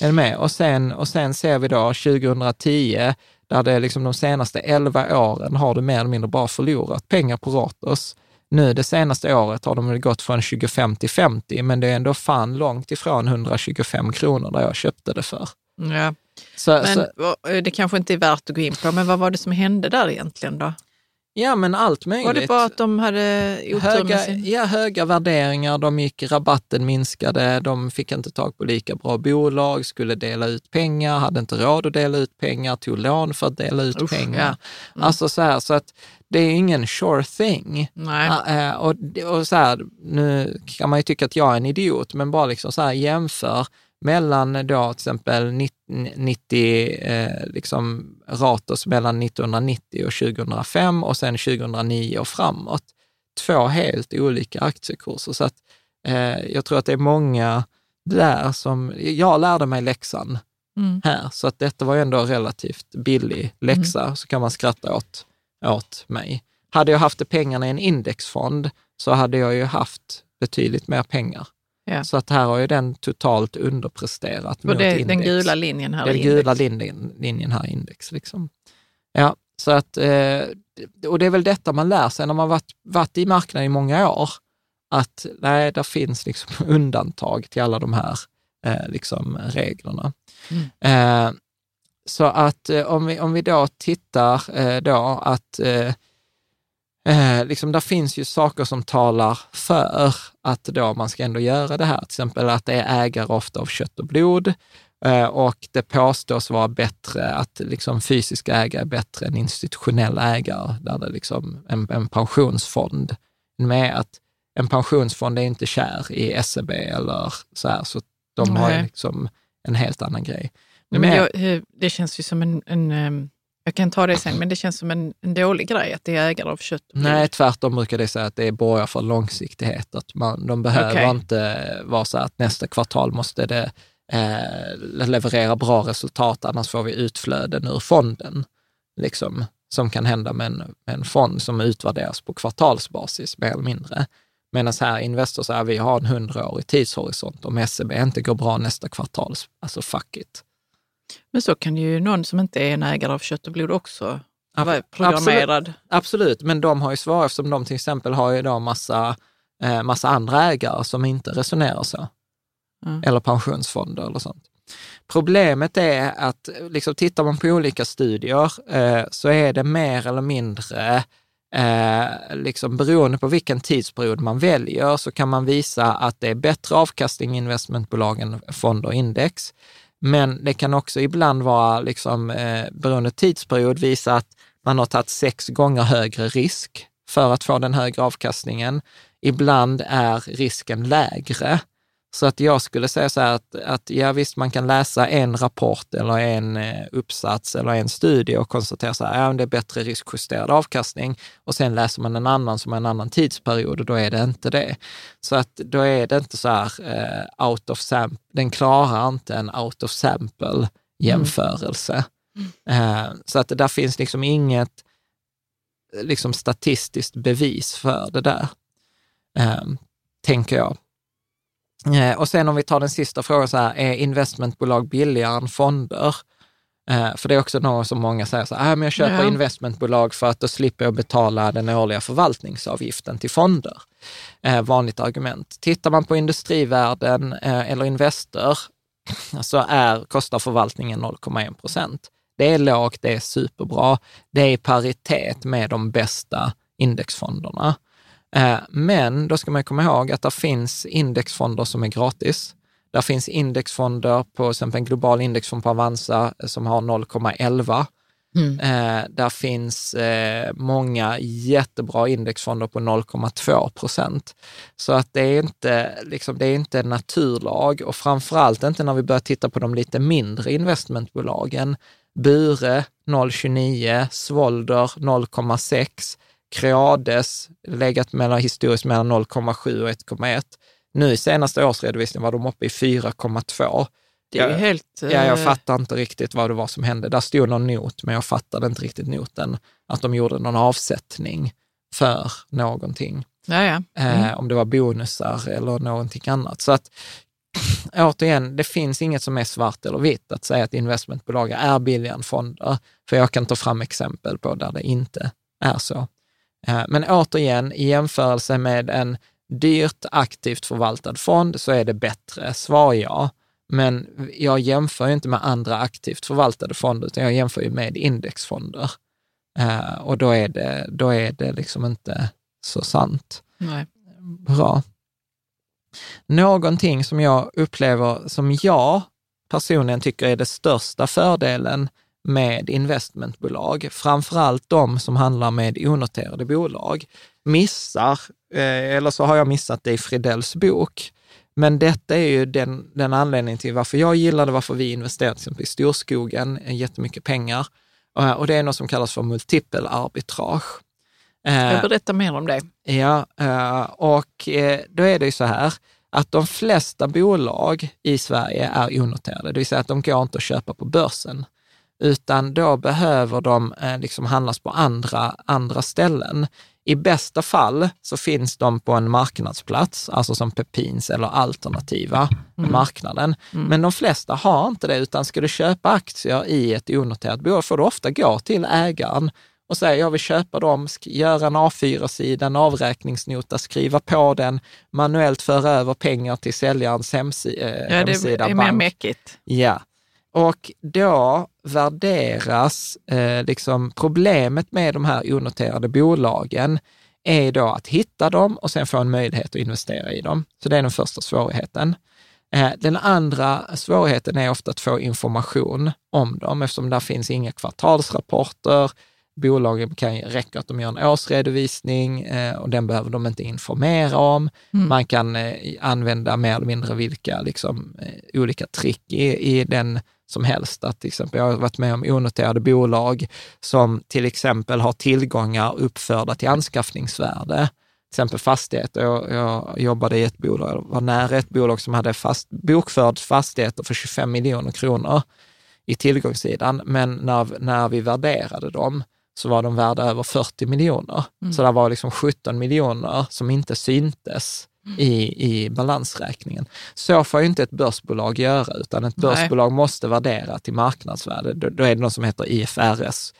Är du med? Och sen, och sen ser vi då 2010, där det liksom de senaste 11 åren har du mer eller mindre bara förlorat pengar på Ratos. Nu det senaste året har de gått från 25 till 50, men det är ändå fan långt ifrån 125 kronor där jag köpte det för. Ja. Så, men så, det kanske inte är värt att gå in på, men vad var det som hände där egentligen då? Ja, men allt möjligt. Var det bara att de hade höga, sin... Ja, höga värderingar, de gick, rabatten minskade, de fick inte tag på lika bra bolag, skulle dela ut pengar, hade inte råd att dela ut pengar, tog lån för att dela ut Usch, pengar. Ja. Mm. Alltså så här, så att det är ingen sure thing. Uh, och, och så här, nu kan man ju tycka att jag är en idiot, men bara liksom så här jämför mellan då till exempel 90, eh, liksom Ratos mellan 1990 och 2005 och sen 2009 och framåt. Två helt olika aktiekurser. Så att eh, jag tror att det är många där som, jag lärde mig läxan mm. här, så att detta var ju ändå relativt billig läxa, mm. så kan man skratta åt, åt mig. Hade jag haft pengarna i en indexfond så hade jag ju haft betydligt mer pengar. Ja. Så att här har ju den totalt underpresterat mot det, index. Den gula linjen här Den i gula linjen, linjen här index. Liksom. Ja, så att, eh, och det är väl detta man lär sig när man varit, varit i marknaden i många år, att nej, det finns liksom undantag till alla de här eh, liksom, reglerna. Mm. Eh, så att om vi, om vi då tittar då att Eh, liksom, där finns ju saker som talar för att då man ska ändå göra det här. Till exempel att det är ägare ofta av kött och blod eh, och det påstås vara bättre att liksom, fysiska ägare är bättre än institutionella ägare, där det liksom en, en pensionsfond med att en pensionsfond är inte kär i SEB eller så här, så de Nej. har liksom en helt annan grej. Men, men jag, det känns ju som en, en ehm, jag kan ta det sen, men det känns som en, en dålig grej att det är ägare av kött Nej, tvärtom brukar det säga att det är borgar för långsiktighet. Att man, de behöver okay. inte vara så att nästa kvartal måste det eh, leverera bra resultat, annars får vi utflöden ur fonden. Liksom, som kan hända med en, med en fond som utvärderas på kvartalsbasis, mer eller mindre. Medan här Investor säger vi har en hundraårig tidshorisont. Om SEB inte går bra nästa kvartal, alltså fuck it. Men så kan ju någon som inte är en ägare av kött och blod också programmerad. Absolut, absolut, men de har ju svårare eftersom de till exempel har ju då massa, eh, massa andra ägare som inte resonerar så. Mm. Eller pensionsfonder eller sånt. Problemet är att liksom, tittar man på olika studier eh, så är det mer eller mindre Eh, liksom beroende på vilken tidsperiod man väljer så kan man visa att det är bättre avkastning i investmentbolagen, fonder och index. Men det kan också ibland vara, liksom, eh, beroende tidsperiod, visa att man har tagit sex gånger högre risk för att få den högre avkastningen. Ibland är risken lägre. Så att jag skulle säga så här att, att ja visst, man kan läsa en rapport eller en eh, uppsats eller en studie och konstatera så här, ja det är bättre riskjusterad avkastning och sen läser man en annan som är en annan tidsperiod och då är det inte det. Så att då är det inte så här uh, out of sample, den klarar inte en out of sample jämförelse. Mm. Uh, så att där finns liksom inget liksom statistiskt bevis för det där, uh, tänker jag. Eh, och sen om vi tar den sista frågan, så här, är investmentbolag billigare än fonder? Eh, för det är också något som många säger, så här, äh, men jag köper ja. investmentbolag för att då slipper jag betala den årliga förvaltningsavgiften till fonder. Eh, vanligt argument. Tittar man på industrivärden eller Investor så är, kostar förvaltningen 0,1 procent. Det är lågt, det är superbra. Det är i paritet med de bästa indexfonderna. Eh, men då ska man komma ihåg att det finns indexfonder som är gratis. Där finns indexfonder på till exempel en global indexfond på Avanza som har 0,11. Mm. Eh, där finns eh, många jättebra indexfonder på 0,2 procent. Så att det är, inte, liksom, det är inte en naturlag och framförallt inte när vi börjar titta på de lite mindre investmentbolagen. Bure 0,29, Svolder 0,6, Creades legat mellan, historiskt mellan 0,7 och 1,1. Nu i senaste årsredovisningen var de uppe i 4,2. Det är jag, helt... Ja, jag eh, fattar inte riktigt vad det var som hände. Där stod någon not, men jag fattade inte riktigt noten. Att de gjorde någon avsättning för någonting. Ja, ja. Mm. Eh, om det var bonusar eller någonting annat. Så att återigen, det finns inget som är svart eller vitt att säga att investmentbolag är billigare än fonder. För jag kan ta fram exempel på där det inte är så. Eh, men återigen, i jämförelse med en dyrt aktivt förvaltad fond så är det bättre, svar ja. Men jag jämför ju inte med andra aktivt förvaltade fonder, utan jag jämför ju med indexfonder. Uh, och då är, det, då är det liksom inte så sant. Nej. Bra. Någonting som jag upplever, som jag personligen tycker är det största fördelen med investmentbolag, framförallt de som handlar med onoterade bolag, missar, eh, eller så har jag missat det i Fridells bok. Men detta är ju den, den anledningen till varför jag gillade varför vi investerade till exempel i Storskogen, eh, jättemycket pengar. Eh, och det är något som kallas för multipelarbitrage. Jag berätta mer om det. Ja, och då är det ju så här att de flesta bolag i Sverige är onoterade, det vill säga att de går inte att köpa på börsen utan då behöver de eh, liksom handlas på andra, andra ställen. I bästa fall så finns de på en marknadsplats, alltså som Pepins eller alternativa mm. marknaden. Mm. Men de flesta har inte det, utan ska du köpa aktier i ett onoterat bolag får du ofta gå till ägaren och säga jag vill köpa dem, göra en A4-sida, en avräkningsnota, skriva på den, manuellt föra över pengar till säljarens hemsi äh, ja, hemsida. Det är mer mäckigt. Ja, och då värderas eh, liksom problemet med de här onoterade bolagen är då att hitta dem och sen få en möjlighet att investera i dem. Så det är den första svårigheten. Eh, den andra svårigheten är ofta att få information om dem eftersom där finns inga kvartalsrapporter. Bolagen kan räcka att de gör en årsredovisning eh, och den behöver de inte informera om. Mm. Man kan eh, använda mer eller mindre vilka liksom, olika trick i, i den som helst. Att till exempel, jag har varit med om onoterade bolag som till exempel har tillgångar uppförda till anskaffningsvärde. Till exempel fastigheter. Jag, jag jobbade i ett bolag, var nära ett bolag som hade fast, bokförd fastigheter för 25 miljoner kronor i tillgångssidan. Men när, när vi värderade dem så var de värda över 40 miljoner. Mm. Så det var liksom 17 miljoner som inte syntes i, i balansräkningen. Så får ju inte ett börsbolag göra, utan ett börsbolag Nej. måste värdera till marknadsvärde. Då, då är det något som heter IFRS,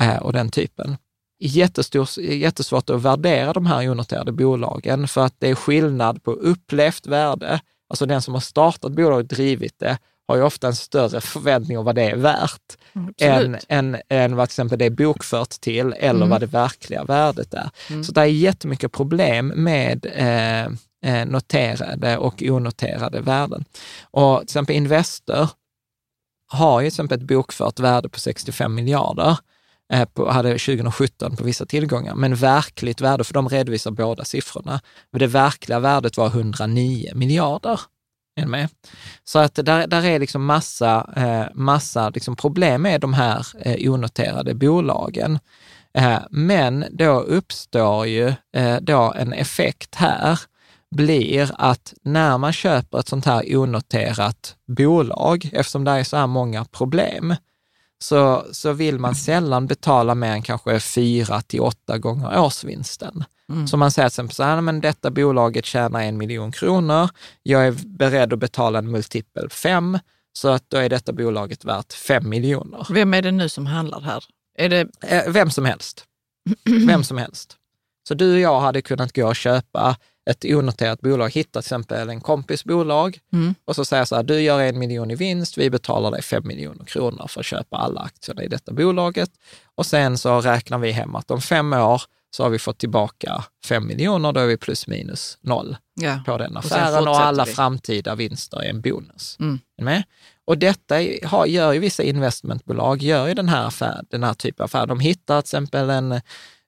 eh, och den typen. Jättestor, jättesvårt att värdera de här onoterade bolagen för att det är skillnad på upplevt värde, alltså den som har startat bolaget och drivit det, har ju ofta en större förväntning om vad det är värt Mm, än, än, än vad till exempel det är bokfört till eller Mm. vad det verkliga värdet är. Så det är jättemycket problem med eh, Eh, noterade och onoterade värden. Och till exempel Investor har ju till exempel ett bokfört värde på 65 miljarder, eh, på, hade 2017 på vissa tillgångar, men verkligt värde, för de redovisar båda siffrorna, men det verkliga värdet var 109 miljarder. Med? Så att där, där är liksom massa, eh, massa liksom problem med de här eh, onoterade bolagen. Eh, men då uppstår ju eh, då en effekt här, blir att när man köper ett sånt här onoterat bolag, eftersom det är så här många problem, så, så vill man sällan betala mer än kanske fyra till åtta gånger årsvinsten. Så man säger till exempel så här, men detta bolaget tjänar en miljon kronor, jag är beredd att betala en multipel fem, så att då är detta bolaget värt fem miljoner. Vem är det nu som handlar här? Är det, Eh, Vem som helst. Vem som helst. Så du och jag hade kunnat gå och köpa ett onoterat bolag, hitta till exempel en kompis bolag Mm. och så säga så här, du gör en miljon i vinst, vi betalar dig fem miljoner kronor för att köpa alla aktierna i detta bolaget. Och sen så räknar vi hem att om fem år så har vi fått tillbaka fem miljoner, då är vi plus minus noll ja. på den Och affären och, fortsätter alla vi. framtida vinster är en bonus. Mm. Är? Och detta har, gör ju vissa investmentbolag, gör ju den här, affär, den här typen av affär. De hittar till exempel en,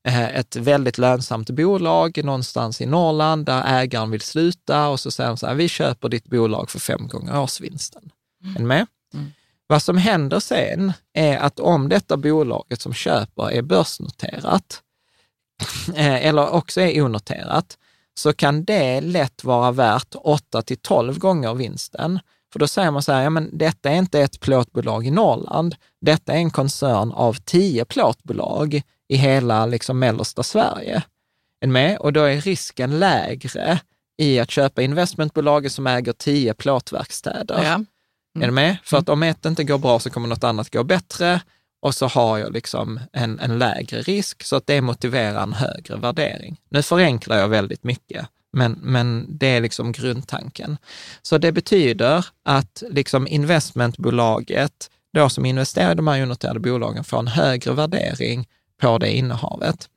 ett väldigt lönsamt bolag någonstans i Norrland där ägaren vill sluta och så säger de så här, vi köper ditt bolag för fem gånger årsvinsten. Är ni med? Mm. Vad som händer sen är att om detta bolaget som köper är börsnoterat, eh, eller också är onoterat, så kan det lätt vara värt 8 till 12 gånger vinsten. För då säger man så här, ja men detta är inte ett plåtbolag i Norrland, detta är en koncern av 10 plåtbolag i hela liksom mellersta Sverige. Ni med? Och då är risken lägre i att köpa investmentbolaget som äger 10 plåtverkstäder. Ja. Är du med? För att om ett inte går bra så kommer något annat gå bättre och så har jag liksom en, en lägre risk så att det motiverar en högre värdering. Nu förenklar jag väldigt mycket, men, men det är liksom grundtanken. Så det betyder att liksom investmentbolaget då som investerar i de här onoterade bolagen får en högre värdering på det innehavet.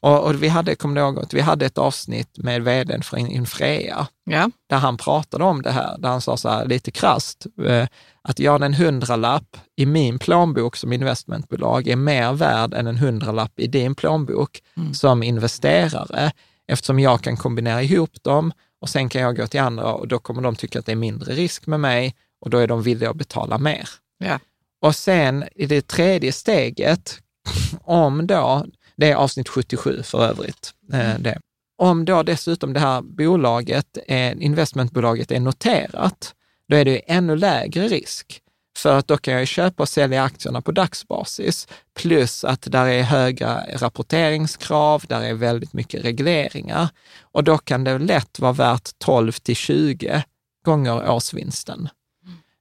Och, och vi hade, ihåg, att vi hade ett avsnitt med vdn för Infrea Ja. där han pratade om det här, där han sa så här lite krasst, eh, att jag en hundralapp i min plånbok som investmentbolag är mer värd än en hundralapp i din plånbok som investerare, eftersom jag kan kombinera ihop dem och sen kan jag gå till andra och då kommer de tycka att det är mindre risk med mig och då är de villiga att betala mer. Ja. Och sen i det tredje steget, om då, det är avsnitt 77 för övrigt, eh, det. Om då dessutom det här bolaget, är, investmentbolaget är noterat, då är det ännu lägre risk. För att då kan jag köpa och sälja aktierna på dagsbasis, plus att där är höga rapporteringskrav, där är väldigt mycket regleringar. Och då kan det lätt vara värt 12 till 20 gånger årsvinsten.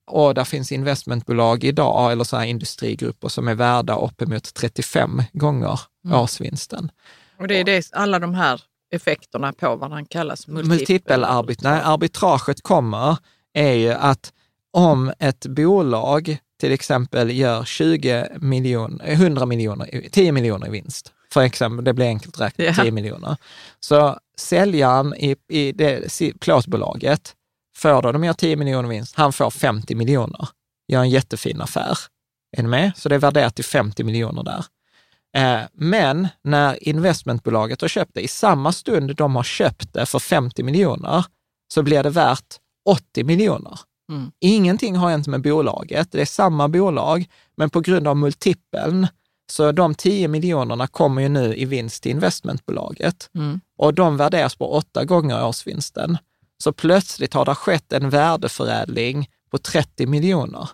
Och där finns investmentbolag idag, eller så här industrigrupper som är värda uppemot 35 gånger årsvinsten. Och det är det, alla de här effekterna på vad han kallas multipel. Multipelarbit, när arbitraget kommer är ju att om ett bolag till exempel gör 20 miljoner, 100 miljoner, 10 miljoner i vinst, för exempel, det blir enkelt räknat, Ja. 10 miljoner. Så säljaren i, i det plåtbolaget får då, de gör 10 miljoner vinst, han får 50 miljoner, gör en jättefin affär. Är ni med? Så det är värderat till 50 miljoner där. Eh, Men när investmentbolaget har köpt det, i samma stund de har köpt det för 50 miljoner, så blir det värt 80 miljoner. Mm. Ingenting har hänt med bolaget, det är samma bolag, men på grund av multipeln, så de 10 miljonerna kommer ju nu i vinst till investmentbolaget Mm. och de värderas på åtta gånger årsvinsten. Så plötsligt har det skett en värdeförädling på 30 miljoner.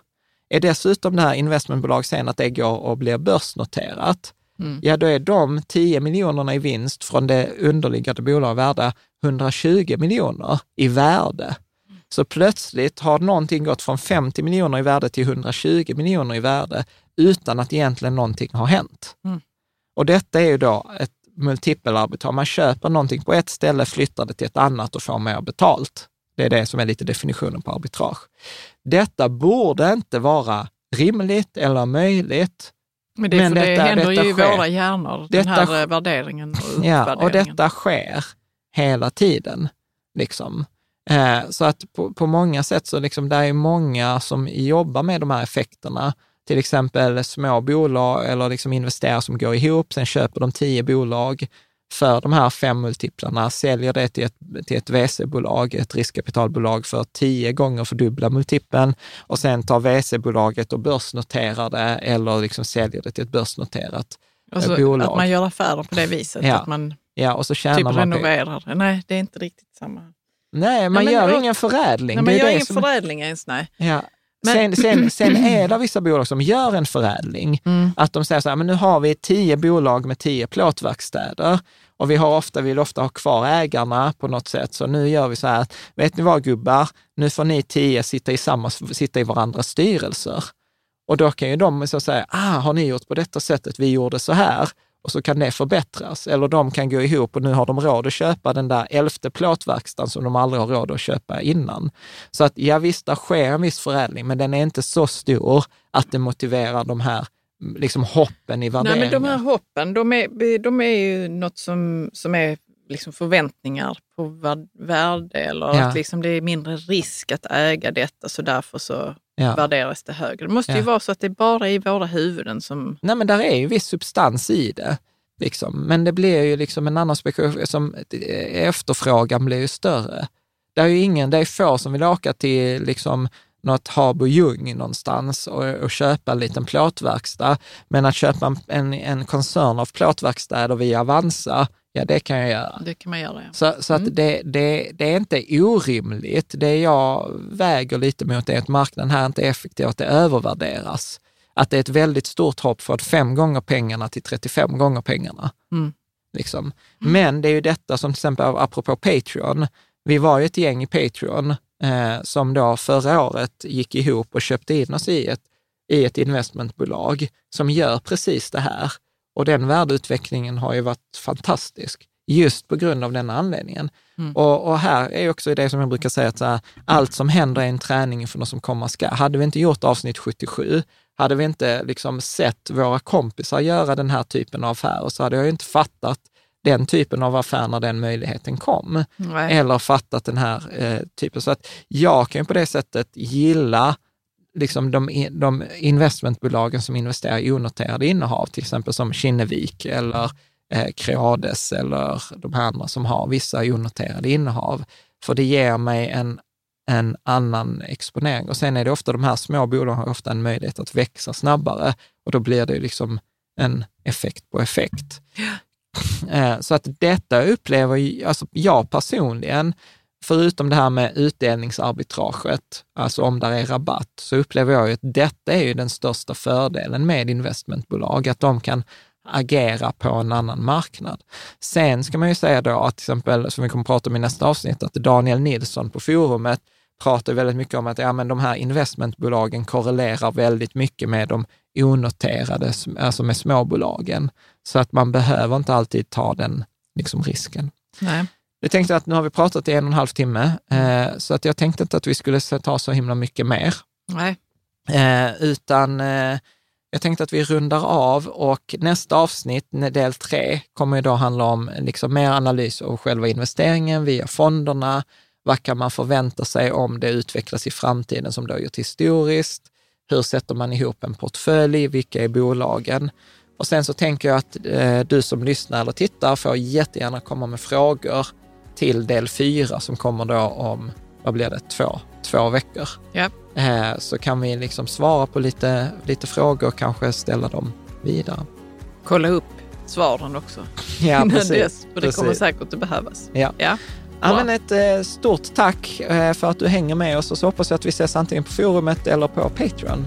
Är dessutom det här investmentbolag sen att det går och blir börsnoterat, Mm. ja då är de 10 miljonerna i vinst från det underliggande bolaget värda 120 miljoner i värde. Så plötsligt har någonting gått från 50 miljoner i värde till 120 miljoner i värde utan att egentligen någonting har hänt. Mm. Och detta är ju då ett multipelarbitrage. Man köper någonting på ett ställe, flyttar det till ett annat och får mer betalt. Det är det som är lite definitionen på arbitrage. Detta borde inte vara rimligt eller möjligt. Men det, men detta, det händer detta ju i våra hjärnor, detta, den här värderingen och Ja, och detta sker hela tiden. Liksom. Eh, så att på, på många sätt så liksom, det är många som jobbar med de här effekterna. Till exempel små bolag eller liksom investerare som går ihop, sen köper de tio bolag för de här fem multiplarna, säljer det till ett, till ett VC-bolag, ett riskkapitalbolag för tio gånger fördubbla multipeln och sen tar VC-bolaget och börsnoterar det eller liksom säljer det till ett börsnoterat alltså, bolag. Att man gör affärer på det viset, ja. att man ja, och så tjänar typ man renoverar. Nej, det är inte riktigt samma. Nej, man nej, gör ingen förädling. Nej, man gör ingen som... förädling ens, nej. Ja. Sen, sen, sen är det vissa bolag som gör en förädling. Mm. Att de säger så här, men nu har vi tio bolag med tio plåtverkstäder och vi har ofta, vill ofta ha kvar ägarna på något sätt. Så nu gör vi så här, vet ni vad gubbar, nu får ni tio sitta i, samma, sitta i varandras styrelser. Och då kan ju de så säga, ah, har ni gjort på detta sättet, vi gjorde så här och så kan det förbättras. Eller de kan gå ihop och nu har de råd att köpa den där elfte plåtverkstan som de aldrig har råd att köpa innan. Så att ja visst, det sker en viss förädling, men den är inte så stor att det motiverar de här liksom hoppen i värderingar. Nej, men de här hoppen, de är, de är ju något som, som är liksom förväntningar på värde eller ja. att liksom det är mindre risk att äga detta så därför så ja. värderas det högre. Det måste ju vara så att det bara är i våra huvuden som... Nej, men där är ju viss substans i det. Liksom. Men det blir ju liksom en annan spekulation, som efterfrågan blir ju större. Det är ju ingen, det är få som vill åka till liksom något Habo Ljung någonstans och, och köpa en liten plåtverkstad. Men att köpa en, en koncern av plåtverkstäder via Avanza, ja det kan jag göra. Det kan man göra, ja. Så, så mm. att det, det, det är inte orimligt. Det jag väger lite mot är att marknaden här inte är effektiv, att det övervärderas. Att det är ett väldigt stort hopp från fem gånger pengarna till 35 gånger pengarna. Mm. Liksom. Mm. Men det är ju detta som till exempel, apropå Patreon, vi var ju ett gäng i Patreon eh, som då förra året gick ihop och köpte in oss i ett, i ett investmentbolag som gör precis det här. Och den värdeutvecklingen har ju varit fantastisk just på grund av den anledningen. Mm. Och, och, här är också det som jag brukar säga, att här, allt som händer är en träning för något som komma ska. Hade vi inte gjort avsnitt 77, hade vi inte liksom sett våra kompisar göra den här typen av affärer, så hade jag ju inte fattat den typen av affär när den möjligheten kom. Nej. Eller fattat den här eh, typen. Så att jag kan på det sättet gilla liksom de, de investmentbolagen som investerar i onoterade innehav, till exempel som Kinnevik eller eh, Creades eller de här andra som har vissa onoterade innehav. För det ger mig en, en annan exponering. Och sen är det ofta de här små bolagen har ofta en möjlighet att växa snabbare och då blir det liksom en effekt på effekt. Eh, så att detta upplever alltså jag personligen, förutom det här med utdelningsarbitraget, alltså om där är rabatt, så upplever jag ju att detta är ju den största fördelen med investmentbolag, att de kan agera på en annan marknad. Sen ska man ju säga då att till exempel, som vi kommer att prata om i nästa avsnitt, att Daniel Nilsson på forumet pratar väldigt mycket om att ja, men de här investmentbolagen korrelerar väldigt mycket med de onoterade, alltså med småbolagen. Så att man behöver inte alltid ta den liksom, risken. Nej. Jag tänkte att nu har vi pratat i en och en halv timme, eh, så att jag tänkte inte att vi skulle ta så himla mycket mer. Nej. Eh, utan eh, jag tänkte att vi rundar av och nästa avsnitt, del tre, kommer ju då handla om liksom mer analys av själva investeringen via fonderna. Vad kan man förvänta sig om det utvecklas i framtiden som det har gjort historiskt? Hur sätter man ihop en portfölj? Vilka är bolagen? Och sen så tänker jag att eh, du som lyssnar eller tittar får jättegärna komma med frågor till del fyra som kommer då om, vad blir det, två, två veckor. Ja. Eh, så kan vi liksom svara på lite, lite frågor och kanske ställa dem vidare. Kolla upp svaren också. Ja, precis. Dess, för det kommer säkert att behövas. Ja. ja. Ja, men ett eh, stort tack eh, för att du hänger med oss och så hoppas jag att vi ses antingen på forumet eller på Patreon.